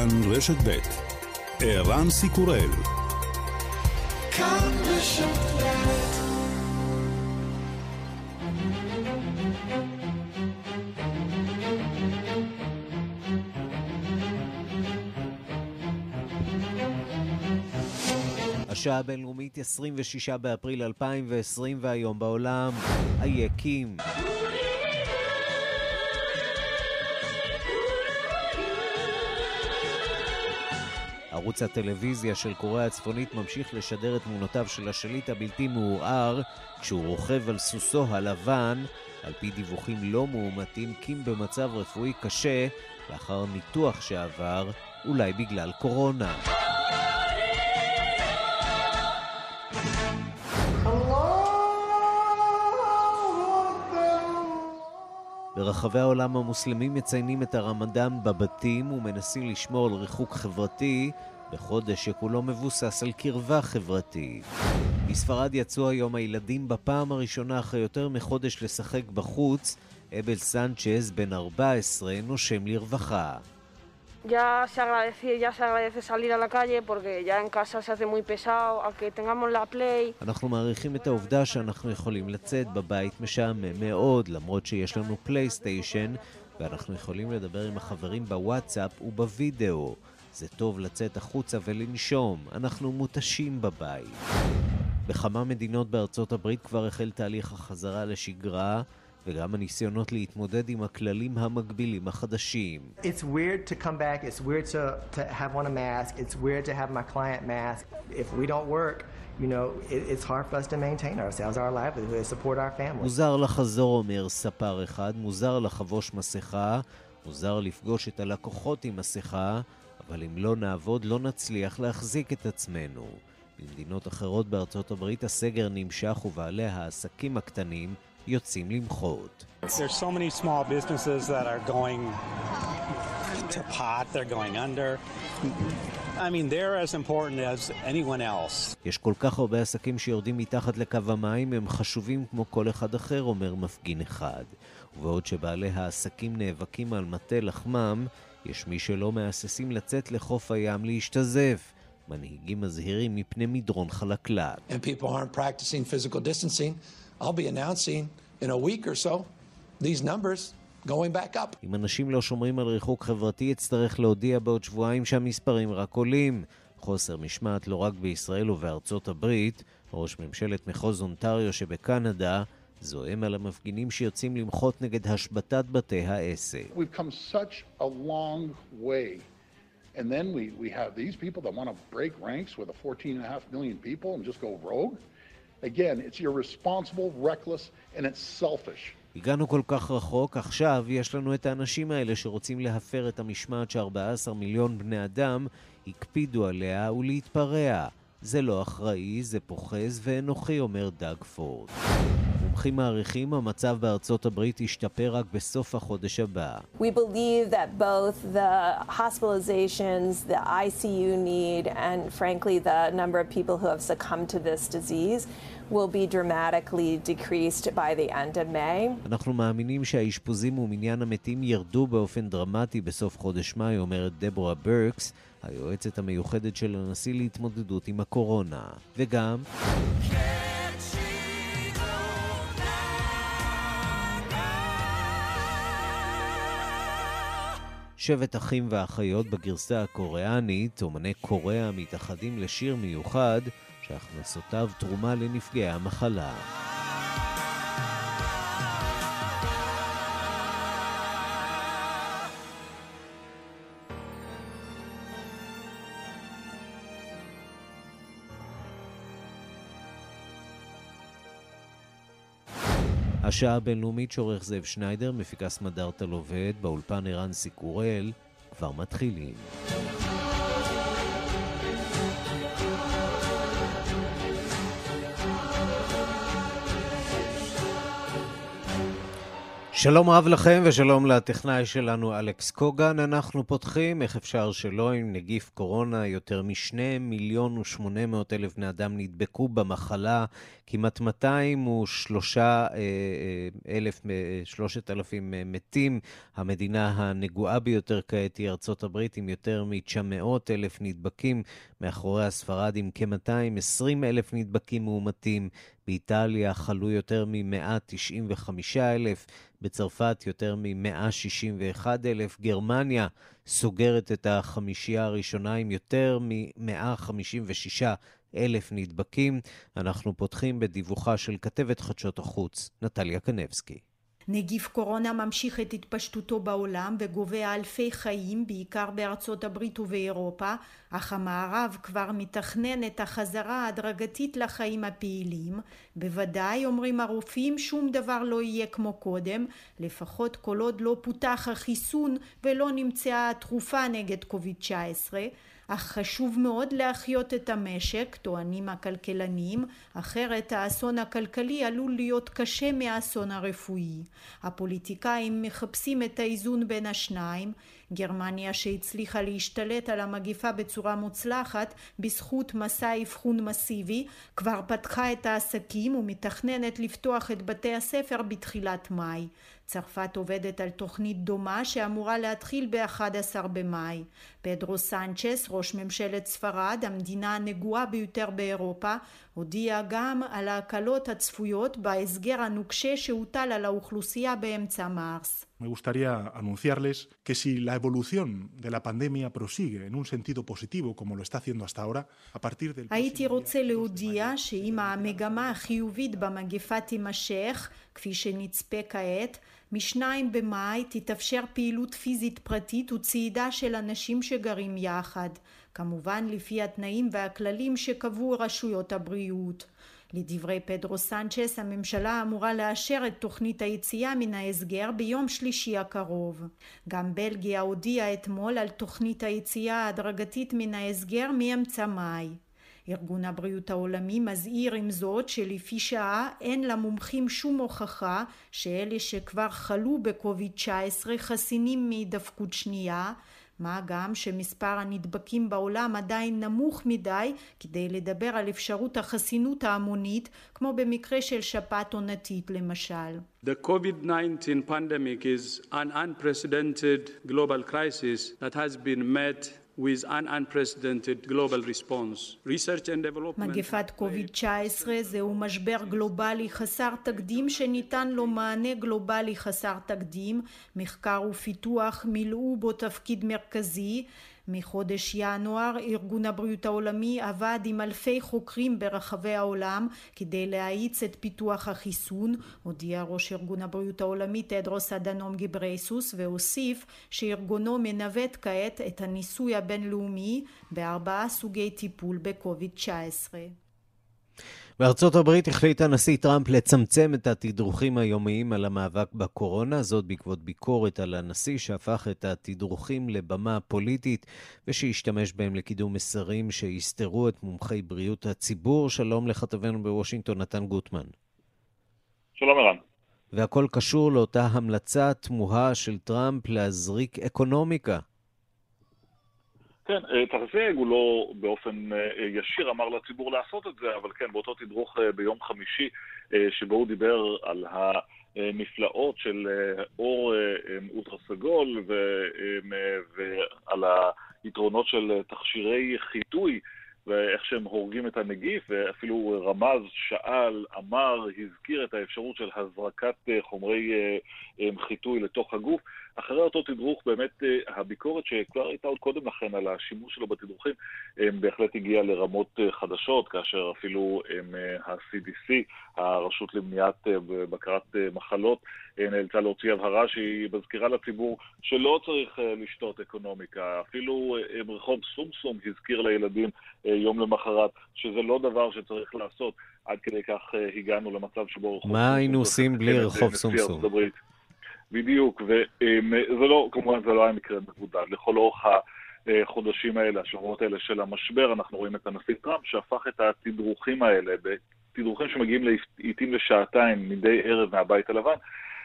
כאן רשת ב' ערן סיקורל השעה הבינלאומית 26 באפריל 2020 והיום בעולם, אייקים. ערוץ הטלוויזיה של קוריאה הצפונית ממשיך לשדר את תמונותיו של השליט הבלתי מעורער כשהוא רוכב על סוסו הלבן. על פי דיווחים לא מאומתים, קים במצב רפואי קשה לאחר ניתוח שעבר, אולי בגלל קורונה. ברחבי העולם המוסלמים מציינים את הרמדאן בבתים ומנסים לשמור על ריחוק חברתי בחודש שכולו מבוסס על קרבה חברתית. בספרד יצאו היום הילדים בפעם הראשונה אחרי יותר מחודש לשחק בחוץ. אבל סנצ'ז, בן 14, נושם לרווחה. ya se agradece, ya se agradece salir a la calle porque ya en casa se hace muy pesado, a que tengamos la play. אנחנו מעריכים את העובדה שאנחנו יכולים לצאת בבית משעמם מאוד, למרות שיש לנו פלייסטיישן, ואנחנו יכולים לדבר עם החברים בוואטסאפ ובווידאו. זה טוב לצאת החוצה ולנשום, אנחנו מותשים בבית. בכמה מדינות בארצות הברית כבר החל תהליך החזרה לשגרה. וגם הניסיונות להתמודד עם הכללים המגבילים החדשים. It's weird to come back, it's weird to, to have on a mask, it's weird to have my client mask. If we don't work, you know, it, it's hard for us to maintain ourselves, our livelihood, support our family. מוזר לחזור, אומר ספר אחד, מוזר לחבוש מסכה, מוזר לפגוש את הלקוחות עם מסכה, אבל אם לא נעבוד לא נצליח להחזיק את עצמנו. במדינות אחרות בארצות הברית הסגר נמשך ובעלי העסקים הקטנים יוצאים למחות. There's so many small businesses that are going to pot, they're going under. I mean, they're as important as anyone else. יש כל כך הרבה עסקים שיורדים מתחת לקו המים, הם חשובים כמו כל אחד אחר, אומר מפגין אחד. ובעוד שבעלי העסקים נאבקים על מטה לחמם, יש מי שלא מהססים לצאת לחוף הים להשתזף. מנהיגים מזהירים מפני מדרון חלקלק. אם אנשים לא שומרים על ריחוק חברתי, יצטרך להודיע בעוד שבועיים שהמספרים רק עולים. חוסר משמעת לא רק בישראל ובארצות הברית, ראש ממשלת מחוז אונטריו שבקנדה זועם על המפגינים שיוצאים למחות נגד השבתת בתי העסק. We've come such a long way. And then we, we have these people that want to break ranks with a 14.5 million people and just go rogue. Again, it's irresponsible, reckless, and it's selfish. הגענו כל כך רחוק, עכשיו יש לנו את האנשים האלה שרוצים להפר את המשמעת ש-14 מיליון בני אדם הקפידו עליה ולהתפרע. זה לא אחראי, זה פוחז ואנוכי, אומר דאג פורד. מומחים מעריכים המצב בארצות הברית ישתפר רק בסוף החודש הבא. We believe that both the hospitalizations, the ICU need, and frankly the number of people who have succumbed to this disease will be dramatically decreased by the end of May. אנחנו מאמינים שהאשפוזים ומניין המתים ירדו באופן דרמטי בסוף חודש מאי, אומרת דבורה ברקס, היועצת המיוחדת של הנשיא להתמודדות עם הקורונה. וגם... שבט אחים ואחיות בגרסה הקוריאנית, אומני קוריאה מתאחדים לשיר מיוחד שהכנסותיו תרומה לנפגעי המחלה. השעה הבינלאומית שעורך זאב שניידר, מפיקה סמדארטה לובד, באולפן ערן סיקורל, כבר מתחילים. שלום רב לכם ושלום לטכנאי שלנו אלכס קוגן. אנחנו פותחים, איך אפשר שלא, עם נגיף קורונה. יותר משני מיליון ושמונה מאות אלף בני אדם נדבקו במחלה. כמעט 203 אה, אה, אלף, אה, שלושת אלפים מתים. המדינה הנגועה ביותר כעת היא ארצות הברית, עם יותר מ-900 אלף נדבקים. מאחורי הספרד עם כ-220 אלף נדבקים מאומתים. באיטליה חלו יותר מ-195 אלף. בצרפת יותר מ-161 אלף. גרמניה סוגרת את החמישייה הראשונה עם יותר מ-156 אלף נדבקים. אנחנו פותחים בדיווחה של כתבת חדשות החוץ, נטליה קנבסקי. נגיף קורונה ממשיך את התפשטותו בעולם וגובה אלפי חיים, בעיקר בארצות הברית ובאירופה, אך המערב כבר מתכנן את החזרה ההדרגתית לחיים הפעילים. בוודאי, אומרים הרופאים, שום דבר לא יהיה כמו קודם, לפחות כל עוד לא פותח החיסון ולא נמצאה התרופה נגד קוביד 19. אך חשוב מאוד להחיות את המשק, טוענים הכלכלנים, אחרת האסון הכלכלי עלול להיות קשה מהאסון הרפואי. הפוליטיקאים מחפשים את האיזון בין השניים, גרמניה שהצליחה להשתלט על המגיפה בצורה מוצלחת בזכות מסע אבחון מסיבי כבר פתחה את העסקים ומתכננת לפתוח את בתי הספר בתחילת מאי. צרפת עובדת על תוכנית דומה שאמורה להתחיל ב-11 במאי. פדרו סנצ'ס, ראש ממשלת ספרד, המדינה הנגועה ביותר באירופה, הודיע גם על ההקלות הצפויות בהסגר הנוקשה שהוטל על האוכלוסייה באמצע מרס. Me gustaría anunciarles que si la evolución de la pandemia prosigue en un sentido positivo como lo está haciendo hasta ahora, a partir del... הייתי רוצה להודיע שאם המגמה החיובית במגפה תימשך, כפי שנצפה כעת, משניים במאי תתאפשר פעילות פיזית פרטית וצעידה של אנשים שגרים יחד, כמובן לפי התנאים והכללים שקבעו רשויות הבריאות. לדברי פדרו סנצ'ס הממשלה אמורה לאשר את תוכנית היציאה מן ההסגר ביום שלישי הקרוב. גם בלגיה הודיעה אתמול על תוכנית היציאה ההדרגתית מן ההסגר מאמצע מאי. ארגון הבריאות העולמי מזהיר עם זאת שלפי שעה אין למומחים שום הוכחה שאלה שכבר חלו בקוביד 19 חסינים מהידבקות שנייה מה גם שמספר הנדבקים בעולם עדיין נמוך מדי כדי לדבר על אפשרות החסינות ההמונית כמו במקרה של שפעת עונתית למשל. The COVID-19 pandemic is an unprecedented global crisis that has been met with an unprecedented global response. Research and development... מגפת קוביד-19 זהו משבר גלובלי חסר תקדים שניתן לו מענה גלובלי חסר תקדים. מחקר ופיתוח מילאו בו תפקיד מרכזי מחודש ינואר ארגון הבריאות העולמי עבד עם אלפי חוקרים ברחבי העולם כדי להאיץ את פיתוח החיסון, הודיע ראש ארגון הבריאות העולמי תדרוס אדנום גיברייסוס והוסיף שארגונו מנווט כעת את הניסוי הבינלאומי בארבעה סוגי טיפול בקוביד 19. בארצות הברית החליט הנשיא טראמפ לצמצם את התדרוכים היומיים על המאבק בקורונה, זאת בעקבות ביקורת על הנשיא שהפך את התדרוכים לבמה פוליטית ושהשתמש בהם לקידום מסרים שיסתרו את מומחי בריאות הציבור. שלום לכתבנו בוושינגטון, נתן גוטמן. שלום ערן. והכל קשור לאותה המלצה תמוהה של טראמפ להזריק אקונומיקה. כן, אה, תרזג הוא לא באופן אה, ישיר אמר לציבור לעשות את זה, אבל כן, באותו תדרוך אה, ביום חמישי, שבו הוא דיבר על המפלאות של אור אולטרה סגול ועל היתרונות של תכשירי חיטוי ואיך שהם הורגים את הנגיף, ואפילו רמז, שאל, אמר, הזכיר את האפשרות של הזרקת חומרי חיטוי לתוך הגוף. אחרי אותו תדרוך, באמת אה, הביקורת שכבר הייתה עוד קודם לכן על השימוש שלו בתדרוכים, בהחלט הגיעה לרמות אה, חדשות, כאשר אפילו אה, ה-CDC, הרשות למניעת בקרת מחלות, נאלצה להוציא הבהרה שהיא מזכירה לציבור שלא צריך לשתות אקונומיקה. אפילו רחוב סומסום הזכיר לילדים יום למחרת שזה לא דבר שצריך לעשות. עד כדי כך הגענו למצב שבו רחוב... מה היינו עושים בלי רחוב סומסום? בדיוק, וזה לא, כמובן זה לא היה מקרה מבודד. לכל אורך החודשים האלה, השבועות האלה של המשבר, אנחנו רואים את הנשיא טראמפ שהפך את התדרוכים האלה, תדרוכים שמגיעים לעיתים לשעתיים מדי ערב מהבית הלבן,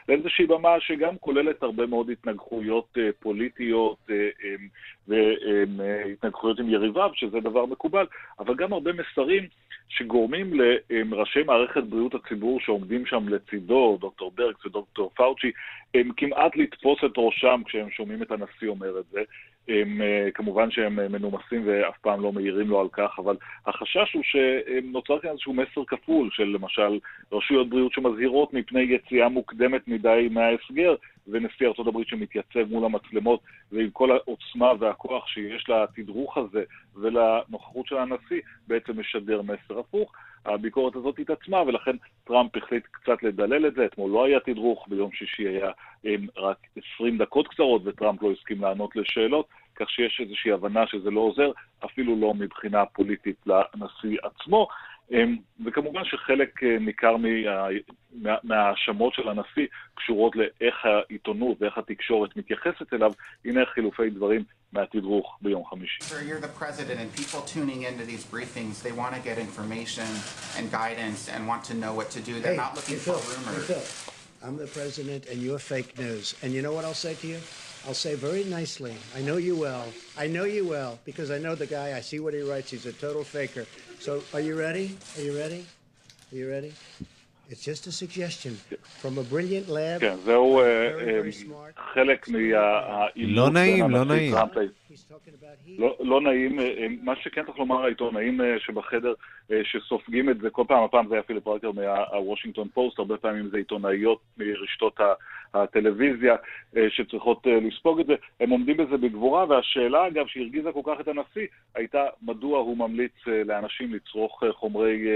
לאיזושהי במה שגם כוללת הרבה מאוד התנגחויות פוליטיות והתנגחויות עם יריביו, שזה דבר מקובל, אבל גם הרבה מסרים שגורמים לראשי מערכת בריאות הציבור שעומדים שם לצידו, דוקטור ברקס ודוקטור פאוצ'י, הם כמעט לתפוס את ראשם כשהם שומעים את הנשיא אומר את זה. הם, כמובן שהם מנומסים ואף פעם לא מעירים לו על כך, אבל החשש הוא שנוצר כאן איזשהו מסר כפול של למשל רשויות בריאות שמזהירות מפני יציאה מוקדמת מדי מההסגר, ונשיא הברית שמתייצב מול המצלמות, ועם כל העוצמה והכוח שיש לתדרוך הזה ולנוכחות של הנשיא, בעצם משדר מסר הפוך. הביקורת הזאת התעצמה, ולכן טראמפ החליט קצת לדלל את זה. אתמול לא היה תדרוך, ביום שישי היה רק 20 דקות קצרות, וטראמפ לא הסכים לענות לשאלות, כך שיש איזושהי הבנה שזה לא עוזר, אפילו לא מבחינה פוליטית לנשיא עצמו. וכמובן שחלק ניכר מההאשמות של הנשיא קשורות לאיך העיתונות ואיך התקשורת מתייחסת אליו. הנה חילופי דברים מהתדרוך ביום חמישי. Sir, you're the president and people tuning into these briefings, they want to get information and guidance and want to know what to do. They're hey, not looking hey, for Phil, rumors. Hey, Phil, I'm the president and you're fake news. And you know what I'll say to you? I'll say very nicely, I know you well. I know you well because I know the guy. I see what he writes. He's a total faker. So are you ready? Are you ready? Are you ready? It's just a suggestion from a brilliant lab. כן, זהו חלק מה... לא נעים, לא נעים. לא, לא נעים, מה שכן צריך לומר העיתונאים שבחדר שסופגים את זה, כל פעם, הפעם זה היה פיליפ רייטר מהוושינגטון פוסט, הרבה פעמים זה עיתונאיות מרשתות הטלוויזיה שצריכות לספוג את זה, הם עומדים בזה בגבורה, והשאלה אגב שהרגיזה כל כך את הנשיא הייתה מדוע הוא ממליץ לאנשים לצרוך חומרי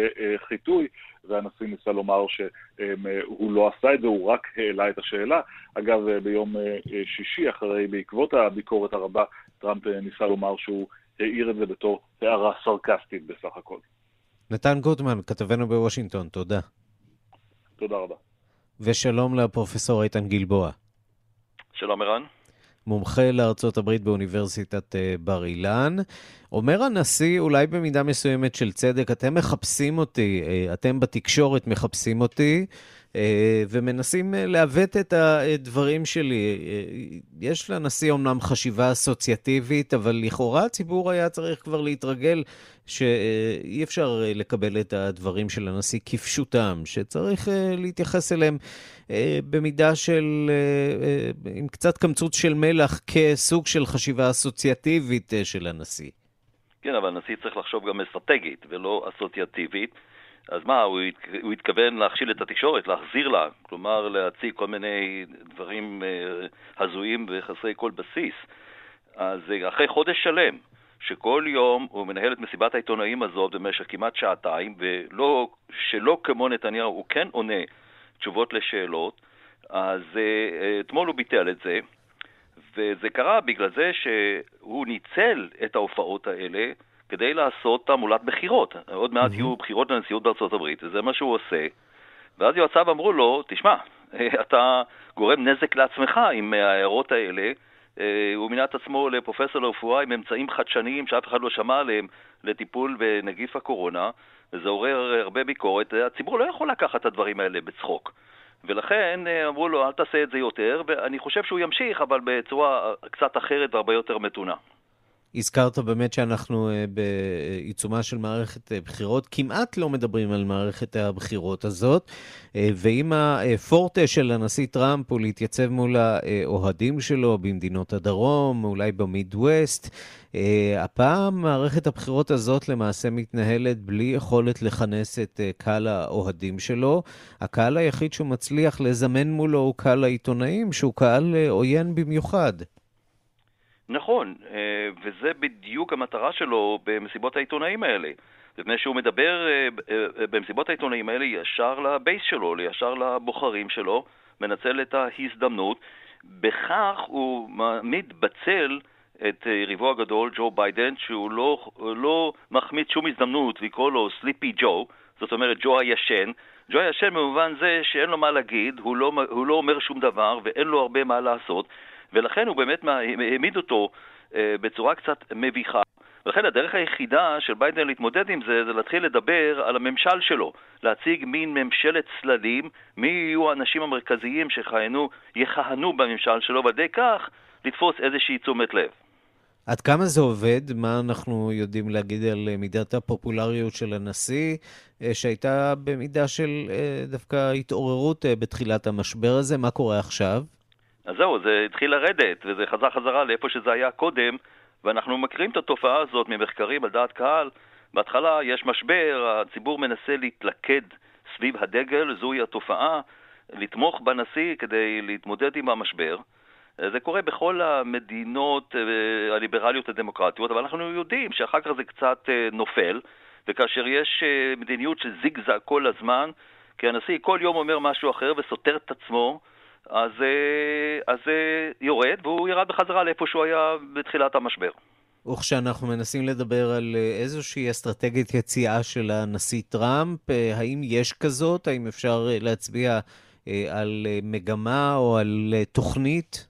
חיטוי, והנשיא ניסה לומר שהוא לא עשה את זה, הוא רק העלה את השאלה. אגב, ביום שישי, אחרי, בעקבות הביקורת הרבה, טראמפ ניסה לומר שהוא העיר את זה בתור הערה סרקסטית בסך הכל. נתן גוטמן, כתבנו בוושינגטון, תודה. תודה רבה. ושלום לפרופסור איתן גלבוע. שלום ערן. מומחה לארצות הברית באוניברסיטת בר אילן. אומר הנשיא, אולי במידה מסוימת של צדק, אתם מחפשים אותי, אתם בתקשורת מחפשים אותי, ומנסים לעוות את הדברים שלי. יש לנשיא אומנם חשיבה אסוציאטיבית, אבל לכאורה הציבור היה צריך כבר להתרגל שאי אפשר לקבל את הדברים של הנשיא כפשוטם, שצריך להתייחס אליהם במידה של, עם קצת קמצוץ של מלח, כסוג של חשיבה אסוציאטיבית של הנשיא. כן, אבל הנשיא צריך לחשוב גם אסטרטגית ולא אסוציאטיבית. אז מה, הוא, הת... הוא התכוון להכשיל את התקשורת, להחזיר לה, כלומר להציג כל מיני דברים uh, הזויים וחסרי כל בסיס. אז אחרי חודש שלם, שכל יום הוא מנהל את מסיבת העיתונאים הזאת במשך כמעט שעתיים, ולא, שלא כמו נתניהו, הוא כן עונה תשובות לשאלות, אז uh, אתמול הוא ביטל את זה, וזה קרה בגלל זה שהוא ניצל את ההופעות האלה כדי לעשות תעמולת בחירות. עוד מעט יהיו בחירות לנשיאות בארצות הברית, וזה מה שהוא עושה. ואז יועציו אמרו לו, תשמע, אתה גורם נזק לעצמך עם ההערות האלה. הוא מינה את עצמו לפרופסור לרפואה עם אמצעים חדשניים שאף אחד לא שמע עליהם לטיפול בנגיף הקורונה, וזה עורר הרבה ביקורת. הציבור לא יכול לקחת את הדברים האלה בצחוק. ולכן אמרו לו, אל תעשה את זה יותר, ואני חושב שהוא ימשיך, אבל בצורה קצת אחרת והרבה יותר מתונה. הזכרת באמת שאנחנו בעיצומה של מערכת בחירות, כמעט לא מדברים על מערכת הבחירות הזאת, ואם הפורטה של הנשיא טראמפ הוא להתייצב מול האוהדים שלו במדינות הדרום, אולי במידווסט, הפעם מערכת הבחירות הזאת למעשה מתנהלת בלי יכולת לכנס את קהל האוהדים שלו. הקהל היחיד שהוא מצליח לזמן מולו הוא קהל העיתונאים, שהוא קהל עוין במיוחד. נכון, וזה בדיוק המטרה שלו במסיבות העיתונאים האלה. מפני שהוא מדבר במסיבות העיתונאים האלה ישר לבייס שלו, ישר לבוחרים שלו, מנצל את ההזדמנות. בכך הוא מעמיד בצל את יריבו הגדול, ג'ו ביידן, שהוא לא, לא מחמיץ שום הזדמנות לקרוא לו sleepy ג'ו, זאת אומרת ג'ו הישן. ג'ו הישן במובן זה שאין לו מה להגיד, הוא לא, הוא לא אומר שום דבר ואין לו הרבה מה לעשות. ולכן הוא באמת העמיד אותו בצורה קצת מביכה ולכן הדרך היחידה של ביידן להתמודד עם זה, זה להתחיל לדבר על הממשל שלו, להציג מין ממשלת צללים, מי יהיו האנשים המרכזיים שיכהנו, יכהנו בממשל שלו, ועל ידי כך לתפוס איזושהי תשומת לב. עד כמה זה עובד? מה אנחנו יודעים להגיד על מידת הפופולריות של הנשיא, אה, שהייתה במידה של אה, דווקא התעוררות אה, בתחילת המשבר הזה? מה קורה עכשיו? אז זהו, זה התחיל לרדת, וזה חזר חזרה לאיפה שזה היה קודם, ואנחנו מכירים את התופעה הזאת ממחקרים על דעת קהל. בהתחלה יש משבר, הציבור מנסה להתלכד סביב הדגל, זוהי התופעה, לתמוך בנשיא כדי להתמודד עם המשבר. זה קורה בכל המדינות אה, הליברליות הדמוקרטיות, אבל אנחנו יודעים שאחר כך זה קצת אה, נופל, וכאשר יש אה, מדיניות של זיגזג כל הזמן, כי הנשיא כל יום אומר משהו אחר וסותר את עצמו, אז, זה יורד, והוא ירד בחזרה לאיפה שהוא היה בתחילת המשבר. וכשאנחנו מנסים לדבר על איזושהי אסטרטגיית יציאה של הנשיא טראמפ, האם יש כזאת? האם אפשר להצביע על מגמה או על תוכנית?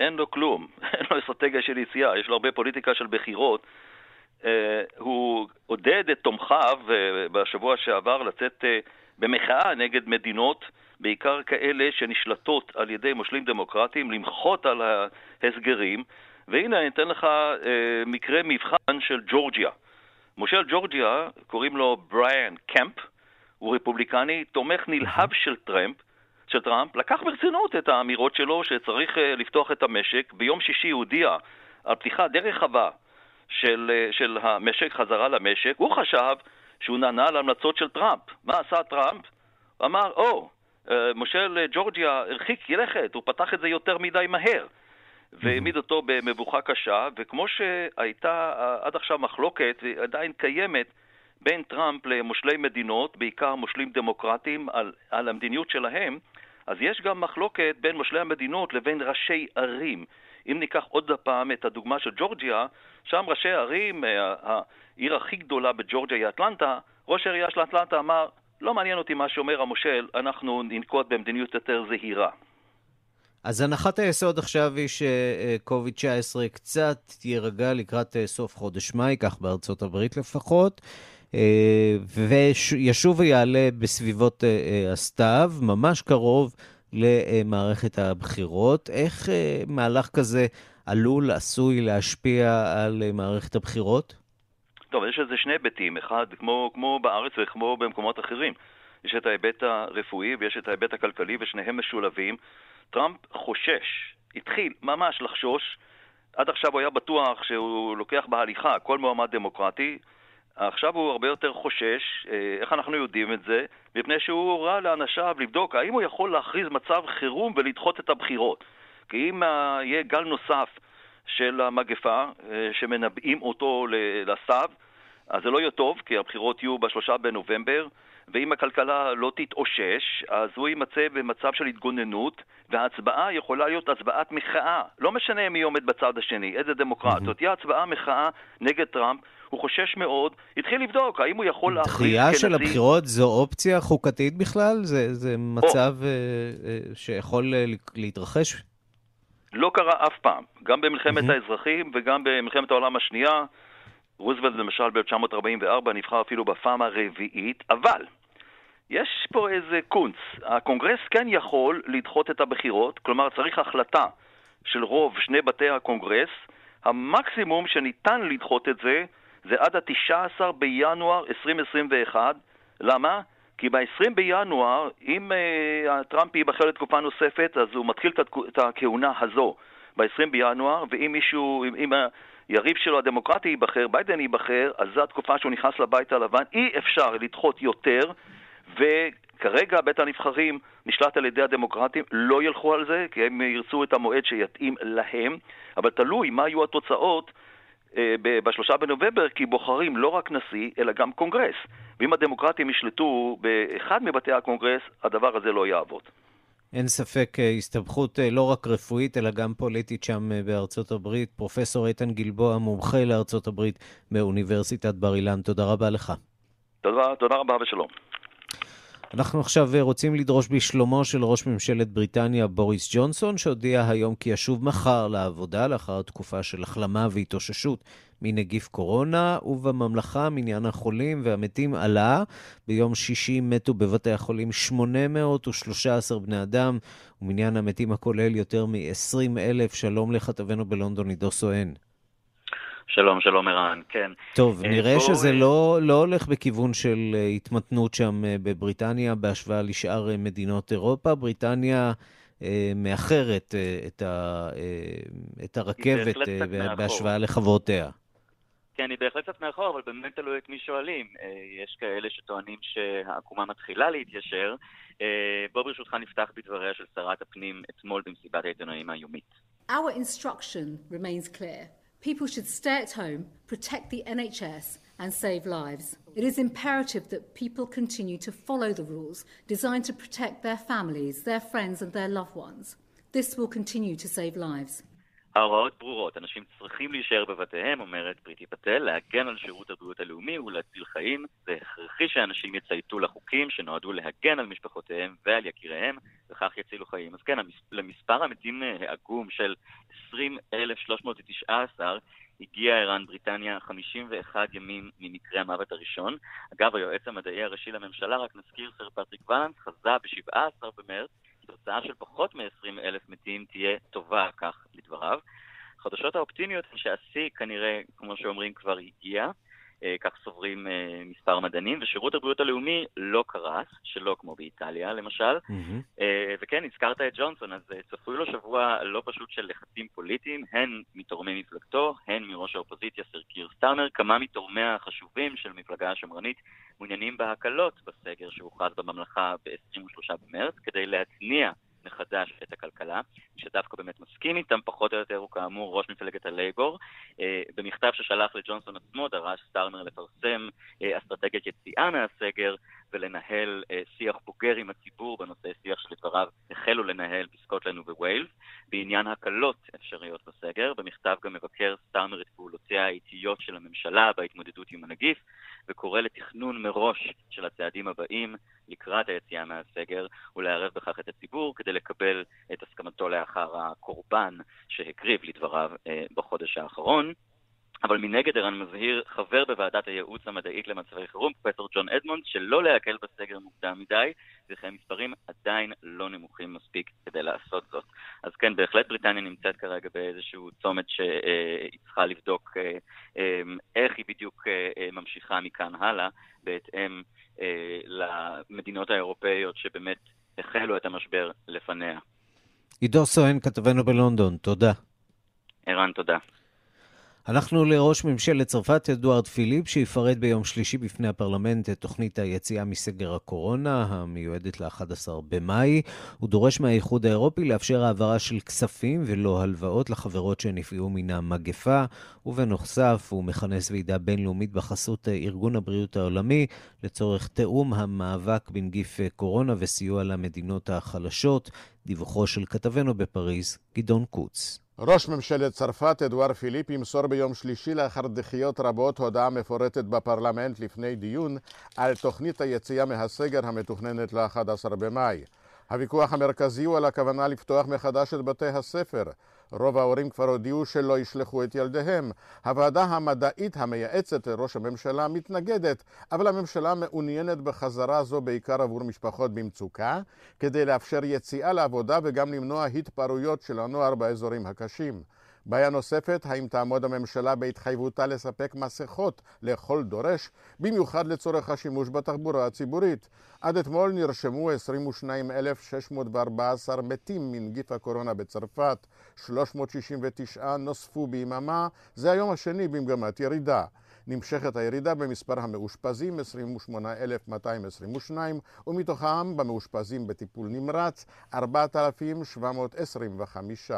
אין לו כלום, אין לו אסטרטגיה של יציאה, יש לו הרבה פוליטיקה של בחירות. הוא עודד את תומכיו בשבוע שעבר לצאת במחאה נגד מדינות, בעיקר כאלה שנשלטות על ידי מושלים דמוקרטיים, למחות על ההסגרים. והנה, אני אתן לך uh, מקרה מבחן של ג'ורג'יה. מושל ג'ורג'יה, קוראים לו בריאן קמפ, הוא רפובליקני, תומך נלהב של טראמפ, של טראמפ לקח ברצינות את האמירות שלו שצריך אה, לפתוח את המשק. ביום שישי הודיע על פתיחה די רחבה של, אה, של המשק, חזרה למשק. הוא חשב שהוא נענה להמלצות של טראמפ. מה עשה טראמפ? אמר, או, oh, מושל ג'ורג'יה הרחיק לכת, הוא פתח את זה יותר מדי מהר. והעמיד אותו במבוכה קשה, וכמו שהייתה עד עכשיו מחלוקת, והיא עדיין קיימת, בין טראמפ למושלי מדינות, בעיקר מושלים דמוקרטיים, על, על המדיניות שלהם, אז יש גם מחלוקת בין מושלי המדינות לבין ראשי ערים. אם ניקח עוד פעם את הדוגמה של ג'ורג'יה, שם ראשי ערים, אה, העיר הכי גדולה בג'ורג'יה היא אטלנטה, ראש העירייה של אטלנטה אמר, לא מעניין אותי מה שאומר המושל, אנחנו ננקוט במדיניות יותר זהירה. אז הנחת היסוד עכשיו היא שקוביד-19 קצת יירגע לקראת אה, סוף חודש מאי, כך בארצות הברית לפחות. אה, וישוב ויעלה בסביבות אה, הסתיו, ממש קרוב למערכת הבחירות. איך מהלך כזה עלול, עשוי להשפיע על מערכת הבחירות? טוב, יש לזה שני היבטים, אחד, כמו, כמו בארץ וכמו במקומות אחרים. יש את ההיבט הרפואי ויש את ההיבט הכלכלי, ושניהם משולבים. טראמפ חושש, התחיל ממש לחשוש, עד עכשיו הוא היה בטוח שהוא לוקח בהליכה כל מועמד דמוקרטי, עכשיו הוא הרבה יותר חושש, אה, איך אנחנו יודעים את זה? מפני שהוא הורה לאנשיו לבדוק האם הוא יכול להכריז מצב חירום ולדחות את הבחירות. כי אם אה, יהיה גל נוסף של המגפה, אה, שמנבאים אותו לסתיו, אז זה לא יהיה טוב, כי הבחירות יהיו בשלושה בנובמבר, ואם הכלכלה לא תתאושש, אז הוא יימצא במצב של התגוננות, וההצבעה יכולה להיות הצבעת מחאה. לא משנה מי עומד בצד השני, איזה דמוקרט. זאת תהיה הצבעה מחאה נגד טראמפ. הוא חושש מאוד, התחיל לבדוק האם הוא יכול להכריז כנשיא... דחייה של הבחירות זו אופציה חוקתית בכלל? זה, זה מצב או. אה, אה, שיכול להתרחש? לא קרה אף פעם, גם במלחמת mm-hmm. האזרחים וגם במלחמת העולם השנייה. רוזוולט למשל ב-1944 נבחר אפילו בפעם הרביעית, אבל יש פה איזה קונץ. הקונגרס כן יכול לדחות את הבחירות, כלומר צריך החלטה של רוב שני בתי הקונגרס. המקסימום שניתן לדחות את זה זה עד ה-19 בינואר 2021. למה? כי ב-20 בינואר, אם uh, טראמפ ייבחר לתקופה נוספת, אז הוא מתחיל את הכהונה הזו ב-20 בינואר, ואם מישהו, אם, אם היריב שלו הדמוקרטי ייבחר, ביידן ייבחר, אז זו התקופה שהוא נכנס לבית הלבן. אי אפשר לדחות יותר, וכרגע בית הנבחרים נשלט על ידי הדמוקרטים, לא ילכו על זה, כי הם ירצו את המועד שיתאים להם, אבל תלוי מה יהיו התוצאות אה, בשלושה בנובמבר, כי בוחרים לא רק נשיא, אלא גם קונגרס. ואם הדמוקרטים ישלטו באחד מבתי הקונגרס, הדבר הזה לא יעבוד. אין ספק אה, הסתבכות אה, לא רק רפואית, אלא גם פוליטית שם בארצות הברית. פרופסור איתן גלבוע, מומחה לארצות הברית מאוניברסיטת בר אילן, תודה רבה לך. תודה, תודה רבה ושלום. אנחנו עכשיו רוצים לדרוש בשלומו של ראש ממשלת בריטניה בוריס ג'ונסון, שהודיע היום כי ישוב מחר לעבודה לאחר תקופה של החלמה והתאוששות מנגיף קורונה, ובממלכה מניין החולים והמתים עלה. ביום שישי מתו בבתי החולים 813 בני אדם, ומניין המתים הכולל יותר מ-20 אלף. שלום לכתבנו בלונדון, עידו סואן. שלום, שלום ערן, כן. טוב, אה, נראה בוא... שזה לא, לא הולך בכיוון של אה, התמתנות שם אה, בבריטניה בהשוואה לשאר מדינות אירופה. בריטניה אה, מאחרת אה, את, ה, אה, את הרכבת אה, בהשוואה לחברותיה. כן, היא בהחלט קצת מאחור, אבל באמת תלוי את מי שואלים. יש כאלה שטוענים שהעקומה מתחילה להתיישר. בוא ברשותך נפתח בדבריה של שרת הפנים אתמול במסיבת העיתונאים היומית. Our instruction remains clear. People should stay at home, protect the NHS, and save lives. It is imperative that people continue to follow the rules designed to protect their families, their friends, and their loved ones. This will continue to save lives. ההוראות ברורות, אנשים צריכים להישאר בבתיהם, אומרת פריטי פטל, להגן על שירות הבריאות הלאומי ולהציל חיים. זה הכרחי שאנשים יצייתו לחוקים שנועדו להגן על משפחותיהם ועל יקיריהם, וכך יצילו חיים. אז כן, למספר המתים העגום של 20,319 הגיעה ערן בריטניה 51 ימים ממקרה המוות הראשון. אגב, היועץ המדעי הראשי לממשלה, רק נזכיר, סר פטריק ולנס, חזה ב-17 במרץ תוצאה של פחות מ-20 אלף מתים תהיה טובה, כך לדבריו. החדשות האופטימיות הן שהשיא כנראה, כמו שאומרים, כבר הגיע. אה, כך סוברים אה, מספר מדענים, ושירות הבריאות הלאומי לא קרס, שלא כמו באיטליה למשל. Mm-hmm. וכן, הזכרת את ג'ונסון, אז צפוי לו שבוע לא פשוט של לחצים פוליטיים, הן מתורמי מפלגתו, הן מראש האופוזיציה סר קיר סטארמר, כמה מתורמיה החשובים של מפלגה השמרנית מעוניינים בהקלות בסגר שהוכרז בממלכה ב-23 במרץ, כדי להתניע מחדש את הכלכלה, שדווקא באמת מסכים איתם פחות או יותר הוא כאמור ראש מפלגת הלייבור. אה, במכתב ששלח לג'ונסון עצמו דרש סטארמר לפרסם אה, אסטרטגיית יציאה מהסגר ולנהל אה, שיח בוגר עם הציבור בנושא שיח שלדבריו החלו לנהל בסקוטלנד ובווילס. בעניין הקלות אפשריות בסגר, במכתב גם מבקר סטארמר את פעולותיה האיטיות של הממשלה בהתמודדות עם הנגיף, וקורא לתכנון מראש של הצעדים הבאים לקראת היציאה מהסגר, ולערב בכך את הציבור כדי לקבל את הסכמתו לאחר הקורבן שהקריב לדבריו אה, בחודש האחרון. אבל מנגד ערן מזהיר חבר בוועדת הייעוץ המדעית למצבי חירום, פרופסור ג'ון אדמונד, שלא להקל בסגר מוקדם מדי, וכי המספרים עדיין לא נמוכים מספיק כדי לעשות זאת. אז כן, בהחלט בריטניה נמצאת כרגע באיזשהו צומת שהיא צריכה לבדוק אה, אה, איך היא בדיוק אה, ממשיכה מכאן הלאה, בהתאם למדינות האירופאיות שבאמת החלו את המשבר לפניה. עידו סואן, כתבנו בלונדון, תודה. ערן, תודה. הלכנו לראש ממשלת צרפת, אדוארד פיליפ, שיפרט ביום שלישי בפני הפרלמנט את תוכנית היציאה מסגר הקורונה, המיועדת ל-11 במאי. הוא דורש מהאיחוד האירופי לאפשר העברה של כספים ולא הלוואות לחברות שנפגעו מן המגפה, ובנוסף הוא מכנס ועידה בינלאומית בחסות ארגון הבריאות העולמי לצורך תיאום המאבק בנגיף קורונה וסיוע למדינות החלשות. דיווחו של כתבנו בפריז, גדעון קוץ. ראש ממשלת צרפת אדואר פיליפ ימסור ביום שלישי לאחר דחיות רבות הודעה מפורטת בפרלמנט לפני דיון על תוכנית היציאה מהסגר המתוכננת ל-11 במאי. הוויכוח המרכזי הוא על הכוונה לפתוח מחדש את בתי הספר. רוב ההורים כבר הודיעו שלא ישלחו את ילדיהם. הוועדה המדעית המייעצת לראש הממשלה מתנגדת, אבל הממשלה מעוניינת בחזרה זו בעיקר עבור משפחות במצוקה, כדי לאפשר יציאה לעבודה וגם למנוע התפרעויות של הנוער באזורים הקשים. בעיה נוספת, האם תעמוד הממשלה בהתחייבותה לספק מסכות לכל דורש, במיוחד לצורך השימוש בתחבורה הציבורית. עד אתמול נרשמו 22,614 מתים מנגיף הקורונה בצרפת, 369 נוספו ביממה, זה היום השני במגמת ירידה. נמשכת הירידה במספר המאושפזים, 28,222, ומתוכם במאושפזים בטיפול נמרץ, 4,725.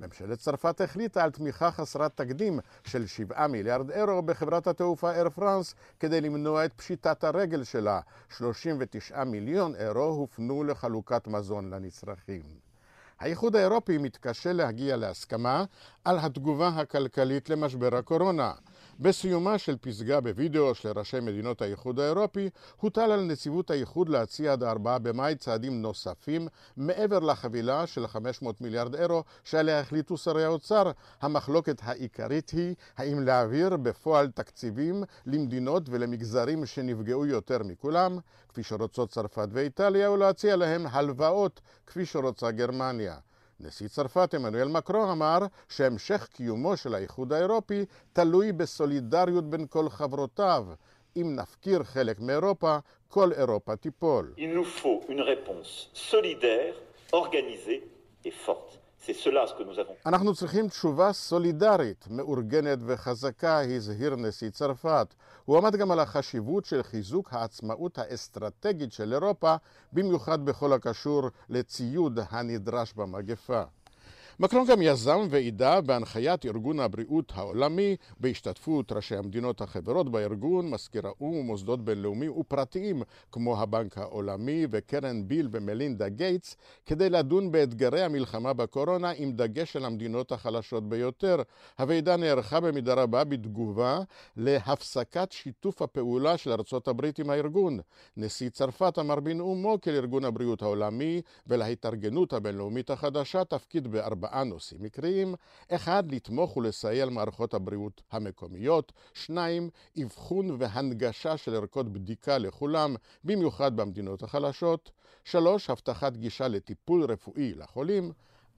ממשלת צרפת החליטה על תמיכה חסרת תקדים של 7 מיליארד אירו בחברת התעופה אייר פרנס כדי למנוע את פשיטת הרגל שלה. 39 מיליון אירו הופנו לחלוקת מזון לנצרכים. האיחוד האירופי מתקשה להגיע להסכמה על התגובה הכלכלית למשבר הקורונה. בסיומה של פסגה בווידאו של ראשי מדינות האיחוד האירופי, הוטל על נציבות האיחוד להציע עד 4 במאי צעדים נוספים מעבר לחבילה של 500 מיליארד אירו שעליה החליטו שרי האוצר. המחלוקת העיקרית היא האם להעביר בפועל תקציבים למדינות ולמגזרים שנפגעו יותר מכולם, כפי שרוצות צרפת ואיטליה, או להציע להם הלוואות, כפי שרוצה גרמניה. נשיא צרפת עמנואל מקרו אמר שהמשך קיומו של האיחוד האירופי תלוי בסולידריות בין כל חברותיו. אם נפקיר חלק מאירופה, כל אירופה תיפול. Il nous faut une réponse solidaire, organisée et forte. אנחנו צריכים תשובה סולידרית, מאורגנת וחזקה, הזהיר נשיא צרפת. הוא עמד גם על החשיבות של חיזוק העצמאות האסטרטגית של אירופה, במיוחד בכל הקשור לציוד הנדרש במגפה. מקרון גם יזם ועידה בהנחיית ארגון הבריאות העולמי בהשתתפות ראשי המדינות החברות בארגון, מזכיר האו"ם ומוסדות בינלאומיים ופרטיים כמו הבנק העולמי וקרן ביל ומלינדה גייטס כדי לדון באתגרי המלחמה בקורונה עם דגש על המדינות החלשות ביותר. הוועידה נערכה במידה רבה בתגובה להפסקת שיתוף הפעולה של ארצות הברית עם הארגון. נשיא צרפת אמר בנאומו כי לארגון הבריאות העולמי ולהתארגנות הבינלאומית החדשה תפקיד בארבע ארבעה נושאים עיקריים, אחד, לתמוך ולסייע למערכות הבריאות המקומיות, שניים, אבחון והנגשה של ערכות בדיקה לכולם, במיוחד במדינות החלשות, שלוש, הבטחת גישה לטיפול רפואי לחולים,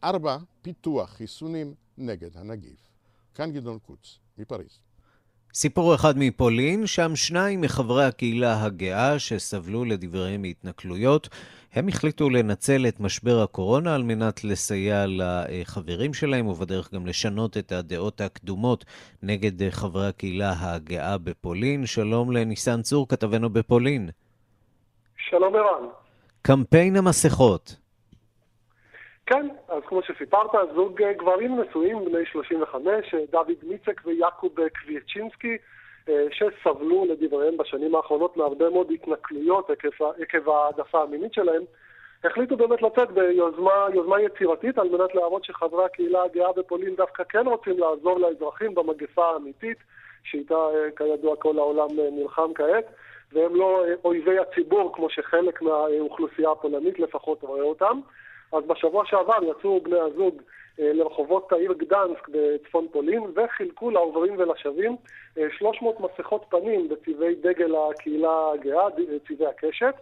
ארבע, פיתוח חיסונים נגד הנגיף. כאן גדעון קוץ, מפריז. סיפור אחד מפולין, שם שניים מחברי הקהילה הגאה שסבלו לדבריהם מהתנכלויות, הם החליטו לנצל את משבר הקורונה על מנת לסייע לחברים שלהם, ובדרך גם לשנות את הדעות הקדומות נגד חברי הקהילה הגאה בפולין. שלום לניסן צור, כתבנו בפולין. שלום ערן. קמפיין המסכות. כן, אז כמו שסיפרת, זוג גברים נשואים, בני 35, דוד מיצק ויעקוב קוויצ'ינסקי, שסבלו לדבריהם בשנים האחרונות מהרבה מאוד התנכלויות עקב העדפה המינית שלהם, החליטו באמת לצאת ביוזמה יצירתית על מנת להראות שחברי הקהילה הגאה בפולין דווקא כן רוצים לעזור לאזרחים במגפה האמיתית, שאיתה כידוע כל העולם נלחם כעת, והם לא אויבי הציבור כמו שחלק מהאוכלוסייה הפולנית לפחות רואה אותם. אז בשבוע שעבר יצאו בני הזוג אה, לרחובות העיר גדנסק בצפון פולין וחילקו לעוברים ולשבים 300 אה, מסכות פנים בצבעי דגל הקהילה הגאה, צבעי הקשת.